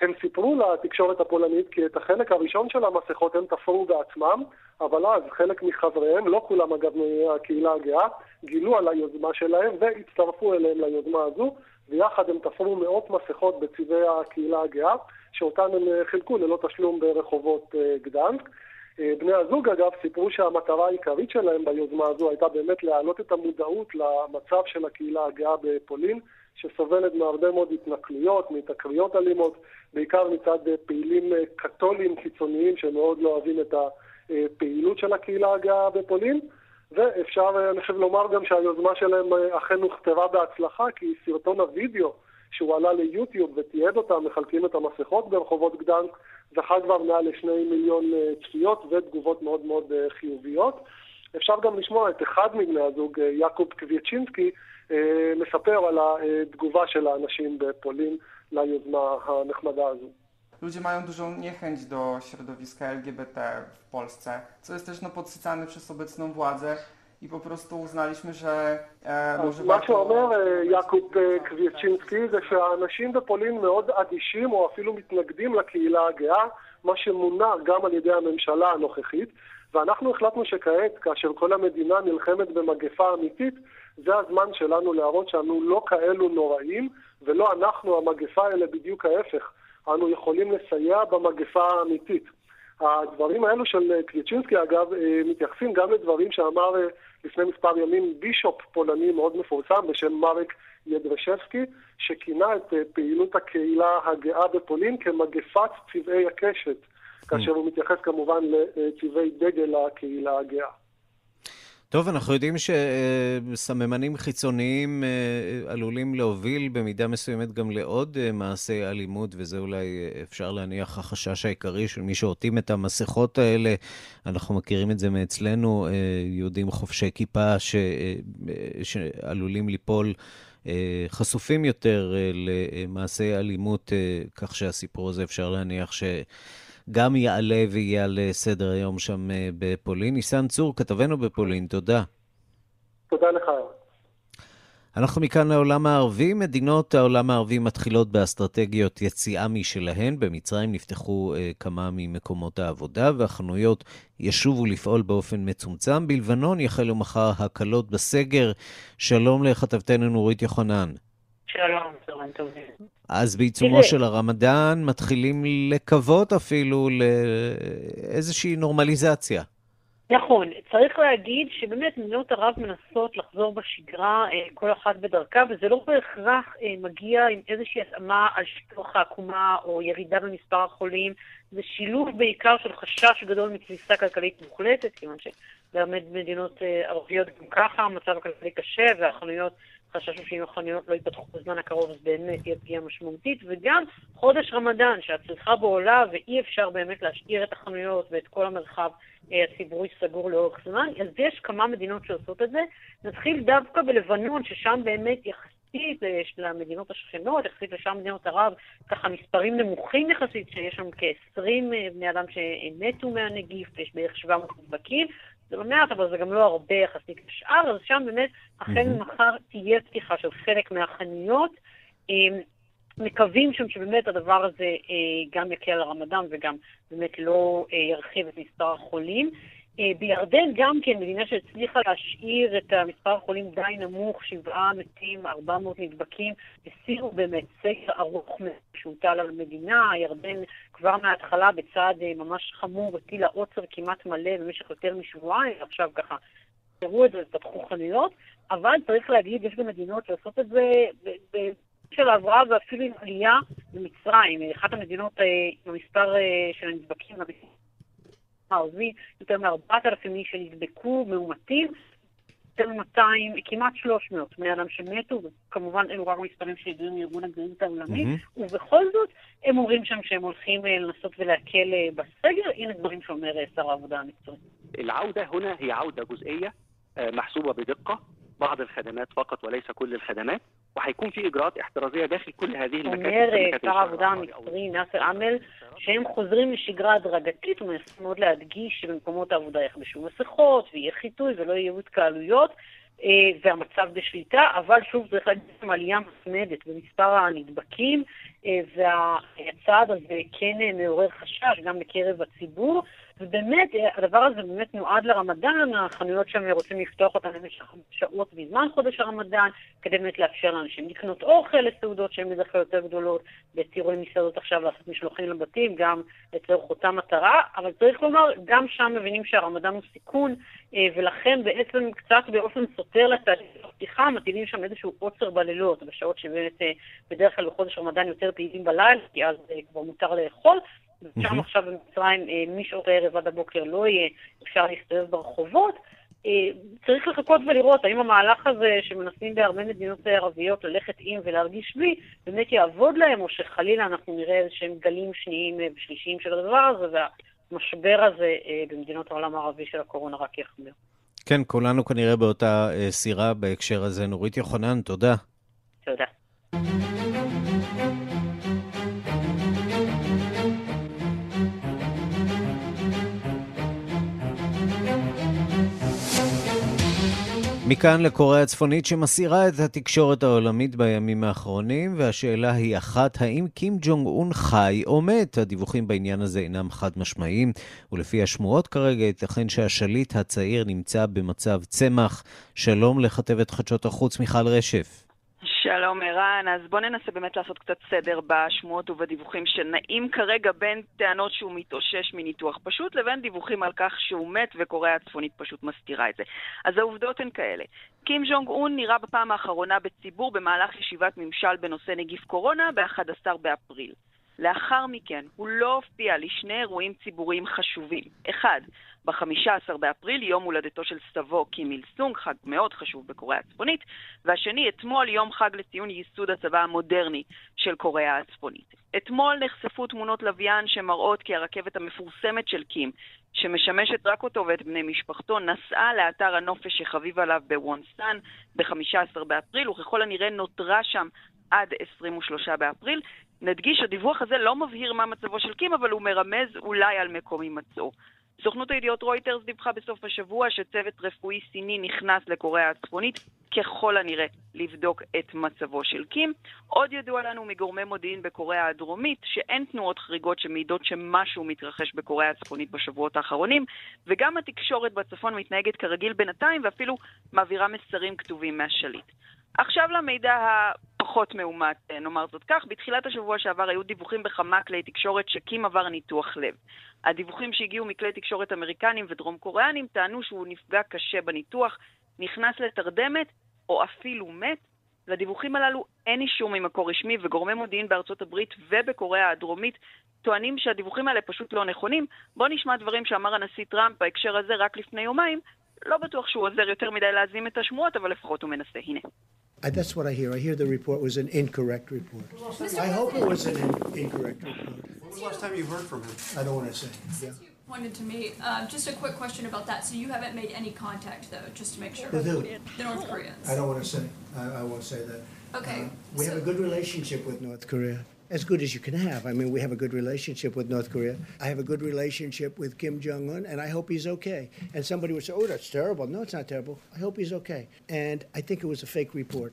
הם סיפרו לתקשורת הפולנית כי את החלק הראשון של המסכות הם תפרו בעצמם, אבל אז חלק מחבריהם, לא כולם אגב מהקהילה הגאה, גילו על היוזמה שלהם והצטרפו אליהם ליוזמה הזו, ויחד הם תפרו מאות מסכות בצבעי הקהילה הגאה, שאותן הם חילקו ללא תשלום ברחובות אה, גדנסק. אה, בני הזוג אגב סיפרו שהמטרה העיקרית שלהם ביוזמה הזו הייתה באמת להעלות את המודעות למצב של הקהילה הגאה בפולין, שסובלת מהרבה מאוד התנכלויות, מתקריות אלימות, בעיקר מצד אה, פעילים אה, קתולים קיצוניים שמאוד לא אוהבים את הפעילות של הקהילה הגאה בפולין. ואפשר, אני חושב לומר גם שהיוזמה שלהם אכן הוכתבה בהצלחה, כי סרטון הוידאו שהוא עלה ליוטיוב ותיעד אותם, מחלקים את המסכות ברחובות גדנק, זכה כבר מעל לשני מיליון אה, צפיות ותגובות מאוד מאוד אה, חיוביות. אפשר גם לשמוע את אחד מבני הזוג, אה, יעקוב קוויצ'ינסקי, מספר על התגובה של האנשים בפולין ליוזמה הנחמדה הזו. Ludzie mają dużą niechęć do środowiska LGBT w Polsce, co jest też no, podsycane przez obecną władzę. I po prostu uznaliśmy, że e, może מה שאומר יעקוב קוויצ'ינסקי זה שהאנשים בפולין מאוד אדישים או אפילו מתנגדים לקהילה הגאה, מה שמונע גם על ידי הממשלה הנוכחית, ואנחנו החלטנו שכעת, כאשר כל המדינה נלחמת במגפה אמיתית, זה הזמן שלנו להראות שאנו לא כאלו נוראים, ולא אנחנו המגפה, אלא בדיוק ההפך. אנו יכולים לסייע במגפה האמיתית. הדברים האלו של קוויצ'ינסקי, אגב, מתייחסים גם לדברים שאמר לפני מספר ימים בישופ פולני מאוד מפורסם בשם מרק ידרשבסקי, שכינה את אה, פעילות הקהילה הגאה בפולין כמגפת צבעי הקשת, כאשר הוא מתייחס כמובן לצבעי דגל הקהילה הגאה. טוב, אנחנו יודעים שסממנים חיצוניים אה, עלולים להוביל במידה מסוימת גם לעוד אה, מעשי אלימות, וזה אולי אפשר להניח החשש העיקרי של מי שעוטים את המסכות האלה. אנחנו מכירים את זה מאצלנו, יהודים חובשי כיפה ש... שעלולים ליפול. חשופים יותר למעשי אלימות, כך שהסיפור הזה אפשר להניח ש... גם יעלה ויהיה על סדר היום שם אה, בפולין. ניסן צור, כתבנו בפולין, תודה. תודה לך. אנחנו מכאן לעולם הערבי. מדינות העולם הערבי מתחילות באסטרטגיות יציאה משלהן. במצרים נפתחו uh, כמה ממקומות העבודה, והחנויות ישובו לפעול באופן מצומצם. בלבנון יחלו מחר הקלות בסגר. שלום לכתבתנו נורית יוחנן. שלום, צהריים טובים. אז בעיצומו של הרמדאן מתחילים לקוות אפילו לאיזושהי נורמליזציה. נכון, צריך להגיד שבאמת מדינות ערב מנסות לחזור בשגרה, אה, כל אחת בדרכה, וזה לא בהכרח אה, מגיע עם איזושהי התאמה על שטוח העקומה או ירידה במספר החולים. זה שילוב בעיקר של חשש גדול מקריסה כלכלית מוחלטת, כיוון שבאמת מדינות אה, ערביות גם ככה המצב הכלכלי קשה והחנויות חששנו שאם החנויות לא ייפתחו בזמן הקרוב אז באמת תהיה פגיעה משמעותית, וגם חודש רמדאן שהצריכה בו עולה ואי אפשר באמת להשאיר את החנויות ואת כל המרחב אה, הציבורי סגור לאורך זמן, אז יש כמה מדינות שעושות את זה. נתחיל דווקא בלבנון, ששם באמת יחסית למדינות השכנות, יחסית לשאר מדינות ערב, ככה מספרים נמוכים יחסית, שיש שם כ-20 אה, בני אדם שמתו מהנגיף, ויש בערך 700 נדבקים, זה לא מעט, אבל זה גם לא הרבה יחסית לשאר, אז שם באמת, החל ממחר תהיה פתיחה של חלק מהחנויות. אמ, מקווים שם שבאמת הדבר הזה אה, גם יקל על הרמדאן וגם באמת לא אה, ירחיב את מספר החולים. אה, בירדן גם כן, מדינה שהצליחה להשאיר את מספר החולים די נמוך, שבעה מתים, 400 נדבקים, הסירו באמת סגר ארוך שהוטל על המדינה. ירדן כבר מההתחלה בצעד אה, ממש חמור הטילה עוצר כמעט מלא במשך יותר משבועיים, עכשיו ככה תראו את זה ופתחו חנויות, אבל צריך להגיד, יש גם מדינות שעושות את זה של ההבראה ואפילו עם עלייה במצרים. אחת המדינות אה, עם המספר של הנדבקים הערבי, יותר מ-4,000 איש שנדבקו, מאומתים, יותר מ-200, כמעט 300 בני אדם שמתו, וכמובן אלו רק מספרים שידועים מארגון הבריאות העולמי, mm-hmm. ובכל זאת הם אומרים שם שהם הולכים אה, לנסות ולהקל אה, בסגר, הנה דברים שאומר אה, שר העבודה המקצועי. العودة هنا هي عودة جزئية محسوبة بدقة بعض الخدمات فقط وليس كل الخدمات وهيكون في اجراءات احترازيه داخل كل هذه المكاتب. אומר שר העבודה המצרי נאסר עמל שהם חוזרים לשגרה הדרגתית ומנסים מאוד להדגיש שבמקומות העבודה יחבשו מסכות ויהיה חיטוי ולא יהיו התקהלויות. והמצב בשליטה, אבל שוב צריך להגיד שם עלייה מתמדת במספר הנדבקים, והצעד הזה כן מעורר חשש גם בקרב הציבור, ובאמת, הדבר הזה באמת נועד לרמדאן, החנויות שם רוצים לפתוח אותן למשך שעות בזמן חודש הרמדאן, כדי באמת לאפשר לאנשים לקנות אוכל לסעודות שהן בדרך כלל יותר גדולות, והציעו למסעדות עכשיו לעשות משלוחים לבתים, גם לצורך אותה מטרה, אבל צריך לומר, גם שם מבינים שהרמדאן הוא סיכון, ולכן בעצם קצת באופן סותר לתהליך הפתיחה, מטילים שם איזשהו עוצר בלילות, בשעות שבאמת בדרך כלל בחודש רמדאן יותר פעילים בלילה, כי אז כבר מותר לאכול. שם עכשיו במצרים, משעות הערב עד הבוקר לא יהיה אפשר להסתובב ברחובות. צריך לחכות ולראות האם המהלך הזה שמנסים בהרבה מדינות ערביות ללכת עם ולהרגיש בי, באמת יעבוד להם, או שחלילה אנחנו נראה איזה שהם גלים שניים ושלישיים של הדבר הזה, והמשבר הזה במדינות העולם הערבי של הקורונה רק יחמיר. כן, כולנו כנראה באותה סירה בהקשר הזה. נורית יוחנן, תודה. תודה. מכאן לקוריאה הצפונית שמסעירה את התקשורת העולמית בימים האחרונים, והשאלה היא אחת, האם קים ג'ונג און חי או מת? הדיווחים בעניין הזה אינם חד משמעיים, ולפי השמועות כרגע ייתכן שהשליט הצעיר נמצא במצב צמח. שלום לכתבת חדשות החוץ מיכל רשף. שלום ערן, אז בואו ננסה באמת לעשות קצת סדר בשמועות ובדיווחים שנעים כרגע בין טענות שהוא מתאושש מניתוח פשוט לבין דיווחים על כך שהוא מת וקוריאה הצפונית פשוט מסתירה את זה. אז העובדות הן כאלה. קים ז'ונג און נראה בפעם האחרונה בציבור במהלך ישיבת ממשל בנושא נגיף קורונה ב-11 באפריל. לאחר מכן הוא לא הופיע לשני אירועים ציבוריים חשובים. אחד, ב-15 באפריל, יום הולדתו של סבו קים איל סונג, חג מאוד חשוב בקוריאה הצפונית, והשני, אתמול, יום חג לציון ייסוד הצבא המודרני של קוריאה הצפונית. אתמול נחשפו תמונות לוויין שמראות כי הרכבת המפורסמת של קים, שמשמשת רק אותו ואת בני משפחתו, נסעה לאתר הנופש שחביב עליו בוונסאן ב-15 באפריל, וככל הנראה נותרה שם עד 23 באפריל. נדגיש, הדיווח הזה לא מבהיר מה מצבו של קים, אבל הוא מרמז אולי על מקום הימצאו. סוכנות הידיעות רויטרס דיווחה בסוף השבוע שצוות רפואי סיני נכנס לקוריאה הצפונית ככל הנראה לבדוק את מצבו של קים. עוד ידוע לנו מגורמי מודיעין בקוריאה הדרומית שאין תנועות חריגות שמעידות שמשהו מתרחש בקוריאה הצפונית בשבועות האחרונים, וגם התקשורת בצפון מתנהגת כרגיל בינתיים ואפילו מעבירה מסרים כתובים מהשליט. עכשיו למידע הפחות מאומת, נאמר זאת כך. בתחילת השבוע שעבר היו דיווחים בכמה כלי תקשורת שקים עבר ניתוח לב. הדיווחים שהגיעו מכלי תקשורת אמריקנים ודרום קוריאנים טענו שהוא נפגע קשה בניתוח, נכנס לתרדמת או אפילו מת. לדיווחים הללו אין אישור ממקור רשמי, וגורמי מודיעין בארצות הברית ובקוריאה הדרומית טוענים שהדיווחים האלה פשוט לא נכונים. בואו נשמע דברים שאמר הנשיא טראמפ בהקשר הזה רק לפני יומיים. לא בטוח שהוא עוזר יותר מדי להזים את השמועות, אבל לפחות הוא מנסה. הנה. That's what I hear. I hear the report was an incorrect report. I hope it was an in- incorrect report. When was the last time you heard from him? I don't want to say. Yeah. Pointed to me. Um, just a quick question about that. So you haven't made any contact though, just to make sure. They do. The North Koreans. I don't want to say. I, I won't say that. Okay. Uh, we have a good relationship with North Korea. As good as you can have. I mean, we have a good relationship with North Korea. I have a good relationship with Kim Jong un, and I hope he's okay. And somebody would say, oh, that's terrible. No, it's not terrible. I hope he's okay. And I think it was a fake report.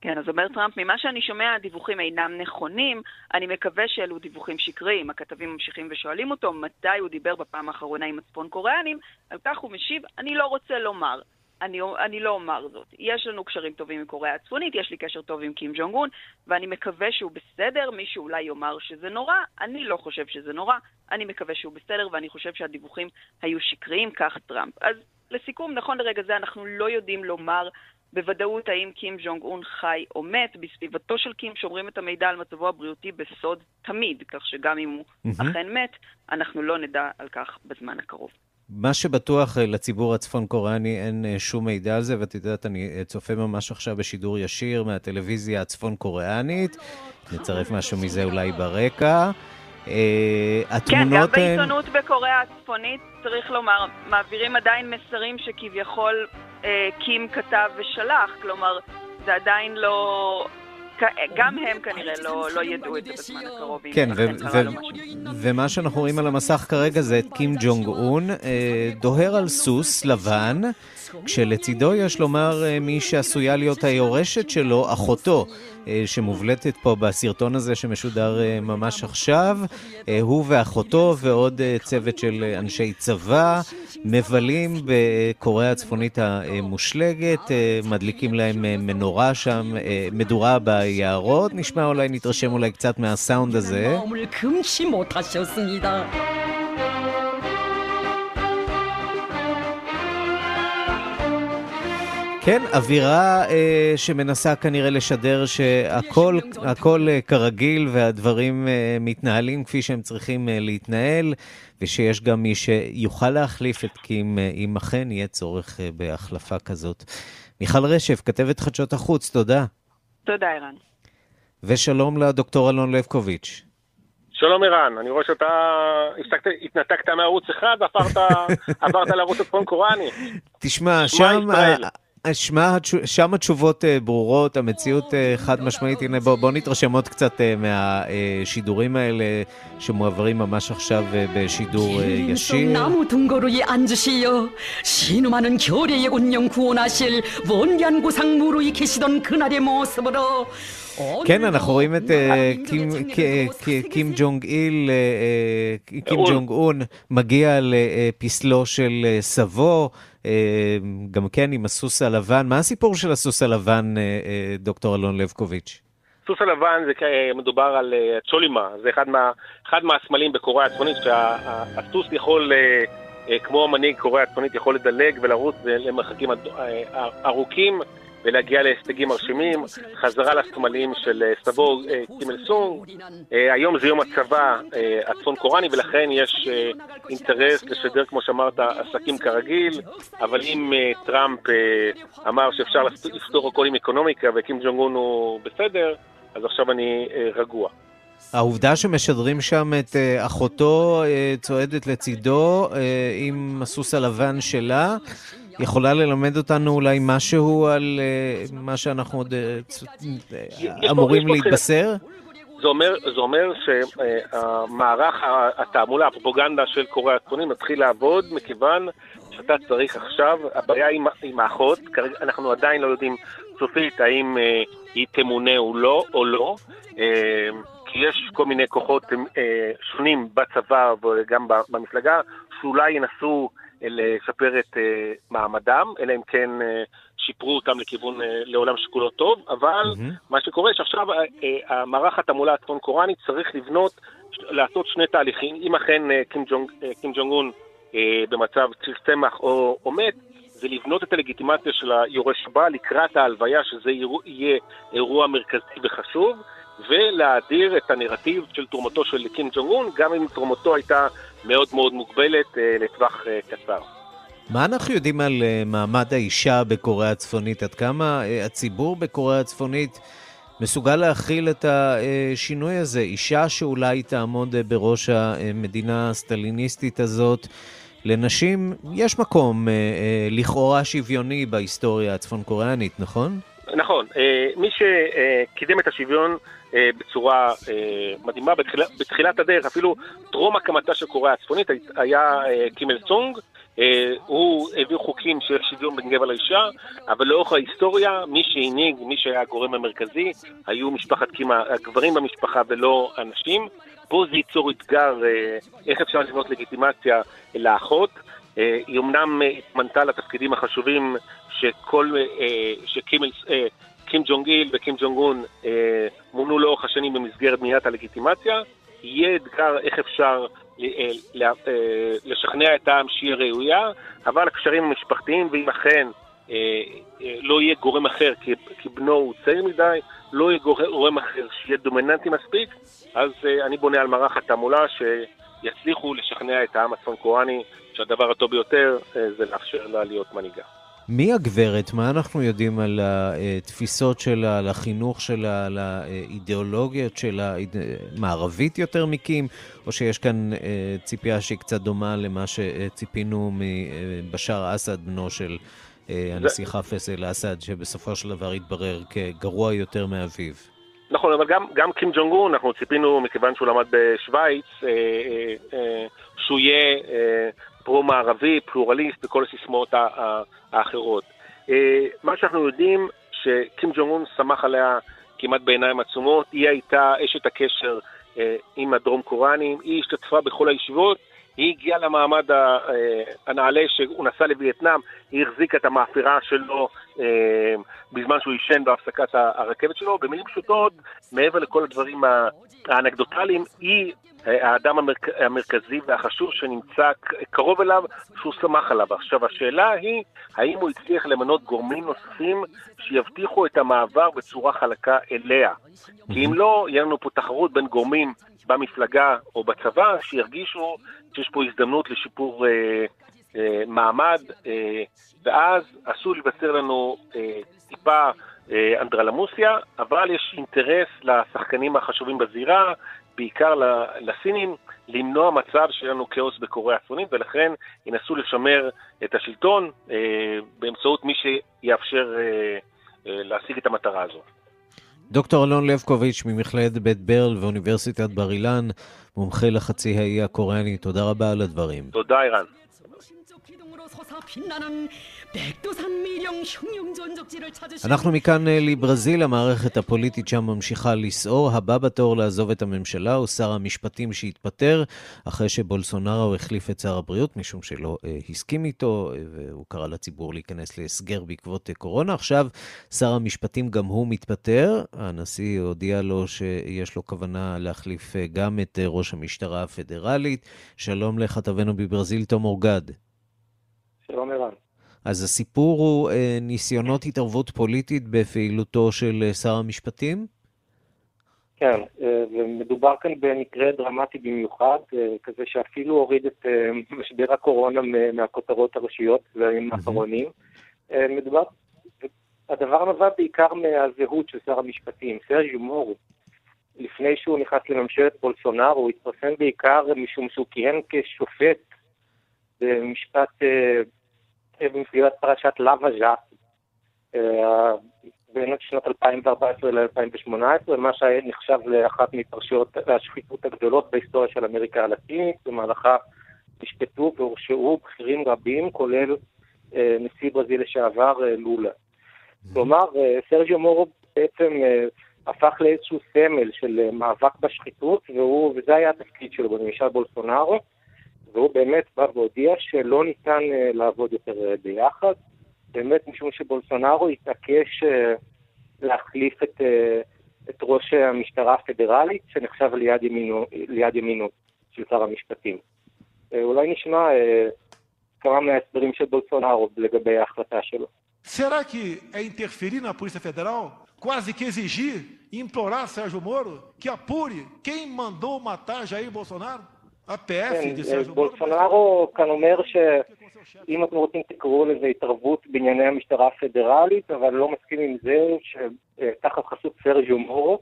כן, אז אומר טראמפ, ממה שאני שומע הדיווחים אינם נכונים, אני מקווה שאלו דיווחים שקריים. הכתבים ממשיכים ושואלים אותו מתי הוא דיבר בפעם האחרונה עם הצפון קוריאנים, על כך הוא משיב, אני לא רוצה לומר. אני, אני לא אומר זאת. יש לנו קשרים טובים עם קוריאה הצפונית, יש לי קשר טוב עם קים ג'ונג און, ואני מקווה שהוא בסדר. מישהו אולי יאמר שזה נורא, אני לא חושב שזה נורא, אני מקווה שהוא בסדר, ואני חושב שהדיווחים היו שקריים, כך טראמפ. אז לסיכום, נכון לרגע זה אנחנו לא יודעים לומר בוודאות האם קים ג'ונג און חי או מת. בסביבתו של קים שומרים את המידע על מצבו הבריאותי בסוד תמיד, כך שגם אם הוא. אכן מת, אנחנו לא נדע על כך בזמן הקרוב. מה שבטוח אה, לציבור הצפון קוריאני אין אה, שום מידע על זה, ואת יודעת, אני אה, צופה ממש עכשיו בשידור ישיר מהטלוויזיה הצפון קוריאנית. נצרף משהו מזה אולי ברקע. אה, כן, גם התמונות. בעיתונות בקוריאה הצפונית, צריך לומר, מעבירים עדיין מסרים שכביכול קים כתב ושלח, כלומר, זה עדיין לא... גם הם כנראה לא, לא ידעו את זה בזמן הקרוב, כן, ו- לו ו-. ומה שאנחנו רואים על המסך כרגע זה את קים ג'ונג און אה, דוהר על סוס לבן, כשלצידו יש לומר אה, מי שעשויה להיות היורשת שלו, אחותו, אה, שמובלטת פה בסרטון הזה שמשודר אה, ממש עכשיו. אה, הוא ואחותו ועוד אה, צוות של אה, אנשי צבא מבלים בקוריאה הצפונית המושלגת, אה, מדליקים להם אה, מנורה שם, אה, מדורה ביערות. נשמע אולי, נתרשם אולי קצת מהסאונד הזה. כן, אווירה אה, שמנסה כנראה לשדר שהכל הכל, אה, כרגיל והדברים אה, מתנהלים כפי שהם צריכים אה, להתנהל, ושיש גם מי שיוכל להחליף את קים אה, אם אכן יהיה צורך אה, בהחלפה כזאת. מיכל רשף, כתבת חדשות החוץ, תודה. תודה, ערן. ושלום לדוקטור אלון לבקוביץ'. שלום ערן, אני רואה שאתה הפסקת, התנתקת מערוץ אחד ועברת עברת לערוץ הצפון קוראני. תשמע, שמע שם, ישראל. שמע, שם התשובות ברורות, המציאות חד משמעית. הנה, בואו בוא נתרשם עוד קצת מהשידורים האלה שמועברים ממש עכשיו בשידור ישיר. כן, אנחנו רואים את קים ג'ונג איל, קים ג'ונג און, מגיע לפסלו של סבו. גם כן עם הסוס הלבן. מה הסיפור של הסוס הלבן, אה, אה, דוקטור אלון לבקוביץ'? הסוס הלבן זה כ- מדובר על אה, צ'ולימה, זה אחד, מה, אחד מהסמלים בקוריאה הצפונית, שהסוס יכול, אה, אה, כמו המנהיג קוריאה הצפונית, יכול לדלג ולרוץ למרחקים אה, ארוכים ולהגיע להישגים מרשימים, חזרה לסמלים של סבו קימל סונג. היום זה יום הצבא הצפון קוראני ולכן יש אינטרס לשדר, כמו שאמרת, עסקים כרגיל, אבל אם טראמפ אמר שאפשר לפתור הכל עם אקונומיקה וקים ג'ונג און הוא בסדר, אז עכשיו אני רגוע. העובדה שמשדרים שם את אחותו צועדת לצידו עם הסוס הלבן שלה, יכולה ללמד אותנו אולי משהו על uh, מה שאנחנו עוד uh, אמורים להתבשר? זה אומר, זה אומר שהמערך התעמולה, הפרופוגנדה של קוריאה הצפונית מתחיל לעבוד מכיוון שאתה צריך עכשיו, הבעיה עם, עם האחות, כרגע אנחנו עדיין לא יודעים סופית האם אה, היא תמונה או לא, או לא אה, כי יש כל מיני כוחות אה, שונים בצבא וגם במפלגה, שאולי ינסו לשפר את אה, מעמדם, אלא אם כן אה, שיפרו אותם לכיוון, אה, לעולם שכולו טוב, אבל mm-hmm. מה שקורה שעכשיו המערך התעמולה הצפון קוראני צריך לבנות, לעשות שני תהליכים, אם אכן קים ג'ונג, קים ג'ונג און במצב ציר צמח או, או מת, זה לבנות את הלגיטימציה של היורש הבא לקראת ההלוויה, שזה יהיה אירוע מרכזי וחשוב, ולהאדיר את הנרטיב של תרומתו של קים ג'ונג און, גם אם תרומתו הייתה מאוד מאוד מוגבלת אה, לטווח אה, קצר. מה אנחנו יודעים על אה, מעמד האישה בקוריאה הצפונית? עד כמה הציבור בקוריאה הצפונית מסוגל להכיל את השינוי הזה? אישה שאולי תעמוד בראש המדינה הסטליניסטית הזאת, לנשים יש מקום לכאורה שוויוני בהיסטוריה הצפון-קוריאנית, נכון? נכון. מי שקידם את השוויון בצורה אה, מדהימה בתחילה, בתחילת הדרך, אפילו טרום הקמתה של קוריאה הצפונית היה אה, קימל סונג, הוא העביר חוקים של שוויון בין גבר לאישה, אבל לאורך ההיסטוריה, מי שהנהיג, מי שהיה הגורם המרכזי, היו משפחת קימה, הגברים במשפחה ולא הנשים. פה זה ייצור אתגר איך אפשר לבנות לגיטימציה לאחות. היא אמנם התמנתה לתפקידים החשובים שכל, שקימל, קים ג'ונג איל וקים ג'ונג און אה, מונו לאורך השנים במסגרת בניית הלגיטימציה, יהיה אתגר איך אפשר אה, אה, לשכנע את העם שהיא ראויה, אבל הקשרים המשפחתיים, ואם אכן אה, אה, לא יהיה גורם אחר, כי, כי בנו הוא צעיר מדי, לא יהיה גורם אחר שיהיה דומיננטי מספיק, אז אה, אני בונה על מערך התעמולה שיצליחו לשכנע את העם הצפון קוראני שהדבר הטוב ביותר אה, זה לאפשר לה להיות מנהיגה. מי הגברת? מה אנחנו יודעים על התפיסות שלה, על החינוך שלה, על האידיאולוגיות שלה, מערבית יותר מקים, או שיש כאן אה, ציפייה שהיא קצת דומה למה שציפינו מבשאר אסד, בנו של אה, הנשיא חאפס אל-אסד, שבסופו של דבר התברר כגרוע יותר מאביו? נכון, אבל גם, גם קים ג'ונג און, אנחנו ציפינו, מכיוון שהוא למד בשוויץ, אה, אה, אה, שהוא יהיה אה, פרו-מערבי, פלורליסט וכל הסיסמאות האחרות. אה, מה שאנחנו יודעים, שקים ג'ונג און שמח עליה כמעט בעיניים עצומות, היא הייתה אשת הקשר אה, עם הדרום קוראנים, היא השתתפה בכל הישיבות, היא הגיעה למעמד אה, הנעלה שהוא נסע לווייטנאם, היא החזיקה את המאפירה שלו בזמן שהוא עישן בהפסקת הרכבת שלו. במילים פשוטות, מעבר לכל הדברים האנקדוטליים, היא האדם המרכ... המרכזי והחשוב שנמצא קרוב אליו, שהוא שמח עליו. עכשיו, השאלה היא, האם הוא הצליח למנות גורמים נוספים שיבטיחו את המעבר בצורה חלקה אליה? כי אם לא, יהיה לנו פה תחרות בין גורמים במפלגה או בצבא, שירגישו שיש פה הזדמנות לשיפור אה, אה, מעמד, אה, ואז עשוי לבשר לנו אה, טיפה אה, אנדרלמוסיה, אבל יש אינטרס לשחקנים החשובים בזירה, בעיקר לסינים, למנוע מצב שיהיה לנו כאוס בקוריאה הצפונית, ולכן ינסו לשמר את השלטון אה, באמצעות מי שיאפשר אה, אה, להשיג את המטרה הזו. דוקטור אלון לבקוביץ' ממכללת בית ברל ואוניברסיטת בר אילן, מומחה לחצי האי הקוריאני, תודה רבה על הדברים. תודה, ערן. אנחנו מכאן אה, לברזיל, המערכת הפוליטית שם ממשיכה לסעור. הבא בתור לעזוב את הממשלה הוא שר המשפטים שהתפטר אחרי שבולסונארו החליף את שר הבריאות, משום שלא אה, הסכים איתו, אה, והוא קרא לציבור להיכנס להסגר בעקבות קורונה. עכשיו שר המשפטים גם הוא מתפטר. הנשיא הודיע לו שיש לו כוונה להחליף גם את ראש המשטרה הפדרלית. שלום לכתבנו בברזיל, תום אורגד. שלום ערן. אז הסיפור הוא אה, ניסיונות התערבות פוליטית בפעילותו של אה, שר המשפטים? כן, אה, ומדובר כאן במקרה דרמטי במיוחד, אה, כזה שאפילו הוריד את משבר הקורונה מהכותרות הראשיות בימים האחרונים. מדובר, הדבר נובע בעיקר מהזהות של שר המשפטים, סרג'ו מורו. לפני שהוא נכנס לממשלת בולסונארו, הוא התפרסם בעיקר משום שהוא כיהן כשופט במשפט, במסגרת פרשת לאווה ז'אט, בין שנת 2014 ל-2018, מה שנחשב לאחת מפרשיות השחיתות הגדולות בהיסטוריה של אמריקה הלטינית, במהלכה נשפטו והורשעו בכירים רבים, כולל אה, נשיא ברזיל לשעבר אה, לולה. כלומר, אה, סרג'יו מורו בעצם אה, הפך לאיזשהו סמל של אה, מאבק בשחיתות, והוא, וזה היה התפקיד שלו בממשל בולסונארו, והוא באמת בא והודיע שלא ניתן אה, לעבוד יותר אה, ביחד. באמת משום שבולסונארו התעקש אה, להחליף את, את ראש המשטרה הפדרלית, שנחשב ליד ימינו, ליד ימינו של שר המשפטים. אולי נשמע כמה מההסברים של בולסונארו לגבי ההחלטה שלו. Será que é interferir na Polícia Federal? Quase que exigir implorar Sérgio Moro que apure quem mandou matar Jair Bolsonaro? כן, Moro? בולסונארו כאן אומר ש... אם אתם רוצים תקראו לזה התערבות בענייני המשטרה הפדרלית, אבל לא מסכים עם זה שתחת חסות סרג'יו מורו,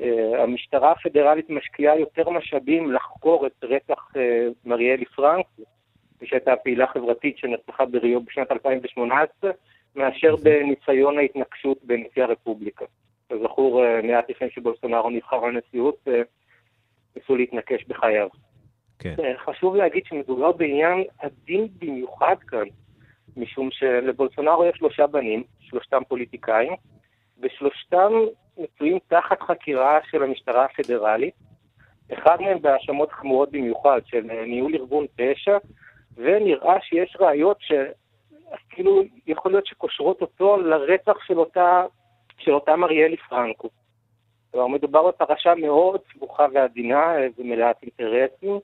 אה, המשטרה הפדרלית משקיעה יותר משאבים לחקור את רצח אה, מריאלי פרנק, שהייתה פעילה חברתית שנרצחה בריו בשנת 2018, מאשר בניסיון ההתנקשות בנשיא הרפובליקה. כזכור, אה, מעט לפני שבולסונארו נבחר לנשיאות, ניסו להתנקש בחייו. כן. חשוב להגיד שמדובר בעניין עדין במיוחד כאן, משום שלבולסונארו יש שלושה בנים, שלושתם פוליטיקאים, ושלושתם מצויים תחת חקירה של המשטרה הפדרלית, אחד מהם בהאשמות חמורות במיוחד של ניהול ארגון פשע, ונראה שיש ראיות שכאילו יכול להיות שקושרות אותו לרצח של אותה, של אותה מריאלי פרנקו. כלומר, מדובר בפרשה מאוד סבוכה ועדינה ומלאת אינטרסים,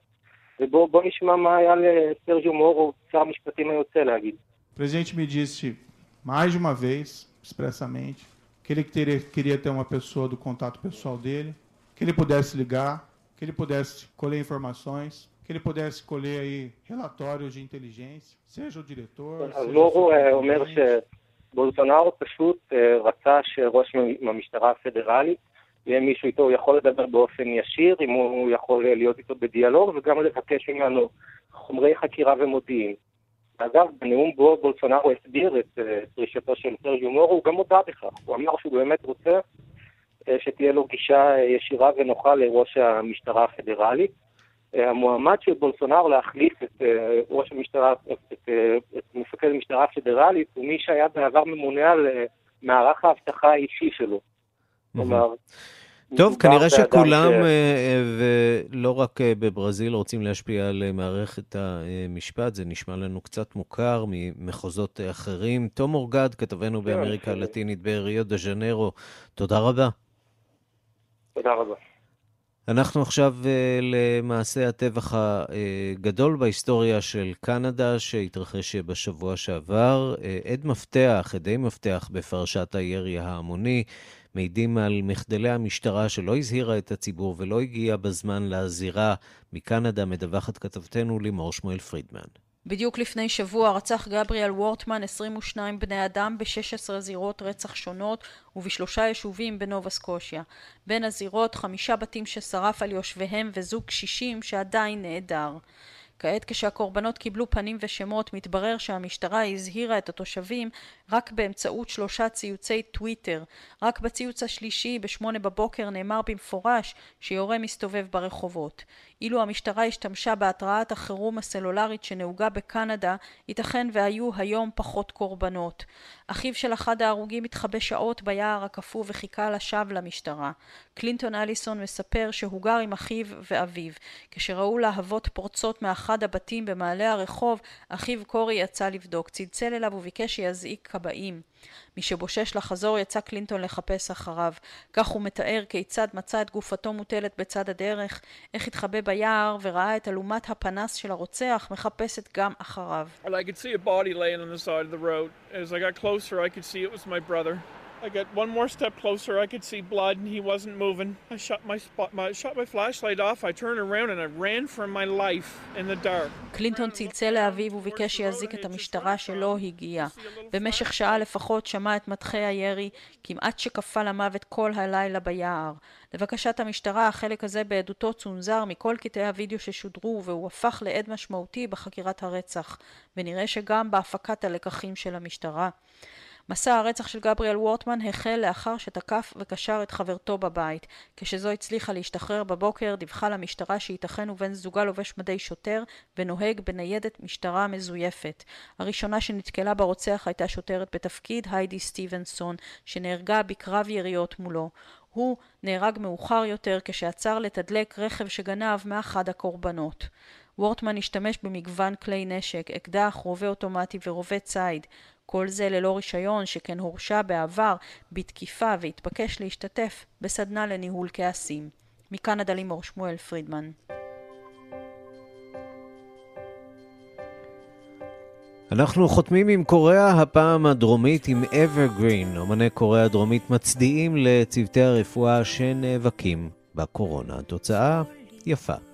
ובואו נשמע מה היה לסרג'יו מורו, שר המשפטים היוצא, להגיד. O presidente me disse mais de uma vez, expressamente, que ele teria, queria ter uma pessoa do contato pessoal dele, que ele pudesse ligar, que ele pudesse colher informações, que ele pudesse colher aí relatórios de inteligência, seja o diretor, אז מורו אומר שבולסונארו פשוט רצה שראש המשטרה הפדרלית יהיה מישהו איתו הוא יכול לדבר באופן ישיר, אם הוא יכול להיות איתו בדיאלוג, וגם לבקש ממנו חומרי חקירה ומודיעין. אגב, בנאום בו בולסונארו הסביר את פרישתו של סרג'יו מורו, הוא גם הודה בכך. הוא אמר שהוא באמת רוצה שתהיה לו גישה ישירה ונוחה לראש המשטרה הפדרלית. המועמד של בולסונארו להחליף את ראש המשטרה, את, את מפקד המשטרה הפדרלית, הוא מי שהיה בעבר ממונה על מערך האבטחה האישי שלו. כלומר, טוב, כנראה שכולם, ש... ולא רק בברזיל, רוצים להשפיע על מערכת המשפט. זה נשמע לנו קצת מוכר ממחוזות אחרים. תום אורגד, כתבנו באמריקה הלטינית בריו דה ז'נרו, תודה רבה. תודה רבה. אנחנו עכשיו למעשה הטבח הגדול בהיסטוריה של קנדה שהתרחש בשבוע שעבר. עד מפתח, עדי מפתח בפרשת הירי ההמוני. מעידים על מחדלי המשטרה שלא הזהירה את הציבור ולא הגיעה בזמן לזירה. מקנדה מדווחת כתבתנו לימור שמואל פרידמן. בדיוק לפני שבוע רצח גבריאל וורטמן 22 בני אדם ב-16 זירות רצח שונות ובשלושה יישובים בנובה סקושיה. בין הזירות חמישה בתים ששרף על יושביהם וזוג קשישים שעדיין נעדר. כעת כשהקורבנות קיבלו פנים ושמות מתברר שהמשטרה הזהירה את התושבים רק באמצעות שלושה ציוצי טוויטר. רק בציוץ השלישי בשמונה בבוקר נאמר במפורש שיורה מסתובב ברחובות. אילו המשטרה השתמשה בהתרעת החירום הסלולרית שנהוגה בקנדה, ייתכן והיו היום פחות קורבנות. אחיו של אחד ההרוגים התחבא שעות ביער הקפוא וחיכה לשווא למשטרה. קלינטון אליסון מספר שהוא גר עם אחיו ואביו. כשראו להבות פורצות מאחד הבתים במעלה הרחוב, אחיו קורי יצא לבדוק. צלצל אליו וביקש שיזעיק כבאים. משבושש לחזור יצא קלינטון לחפש אחריו. כך הוא מתאר כיצד מצא את גופתו מוטלת בצד הדרך, איך התחבא ביער וראה את אלומת הפנס של הרוצח מחפשת גם אחריו. I got one more step closer. I could see blood, and he wasn't moving. I shut my spot, my shut my flashlight off. I turned around and I ran for my life in the dark. קלינטון צלצל לאביו וביקש שיזיק את המשטרה שלא הגיעה. במשך שעה לפחות שמע את מטחי הירי, כמעט שקפא למוות כל הלילה ביער. לבקשת המשטרה, החלק הזה בעדותו צונזר מכל קטעי הוידאו ששודרו, והוא הפך לעד משמעותי בחקירת הרצח. ונראה שגם בהפקת הלקחים של המשטרה. מסע הרצח של גבריאל וורטמן החל לאחר שתקף וקשר את חברתו בבית. כשזו הצליחה להשתחרר בבוקר, דיווחה למשטרה שייתכן ובן זוגה לובש מדי שוטר ונוהג בניידת משטרה מזויפת. הראשונה שנתקלה ברוצח הייתה שוטרת בתפקיד היידי סטיבנסון, שנהרגה בקרב יריות מולו. הוא נהרג מאוחר יותר כשעצר לתדלק רכב שגנב מאחד הקורבנות. וורטמן השתמש במגוון כלי נשק, אקדח, רובה אוטומטי ורובה ציד. כל זה ללא רישיון, שכן הורשע בעבר בתקיפה והתבקש להשתתף בסדנה לניהול כעסים. מקנדה לימור שמואל פרידמן. אנחנו חותמים עם קוריאה הפעם הדרומית עם אברגרין. אמני קוריאה הדרומית מצדיעים לצוותי הרפואה שנאבקים בקורונה. תוצאה יפה.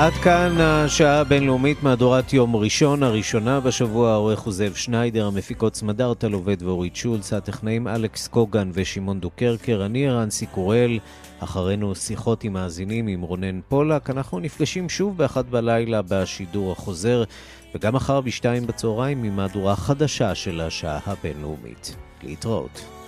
ועד כאן השעה הבינלאומית מהדורת יום ראשון, הראשונה בשבוע, העורך הוא זאב שניידר, המפיקות סמדארטל עובד ואורית שולץ, הטכנאים אלכס קוגן ושמעון דוקרקר, אני ערנסי קורל, אחרינו שיחות עם מאזינים עם רונן פולק, אנחנו נפגשים שוב באחת בלילה בשידור החוזר, וגם מחר בשתיים בצהריים עם מהדורה חדשה של השעה הבינלאומית. להתראות.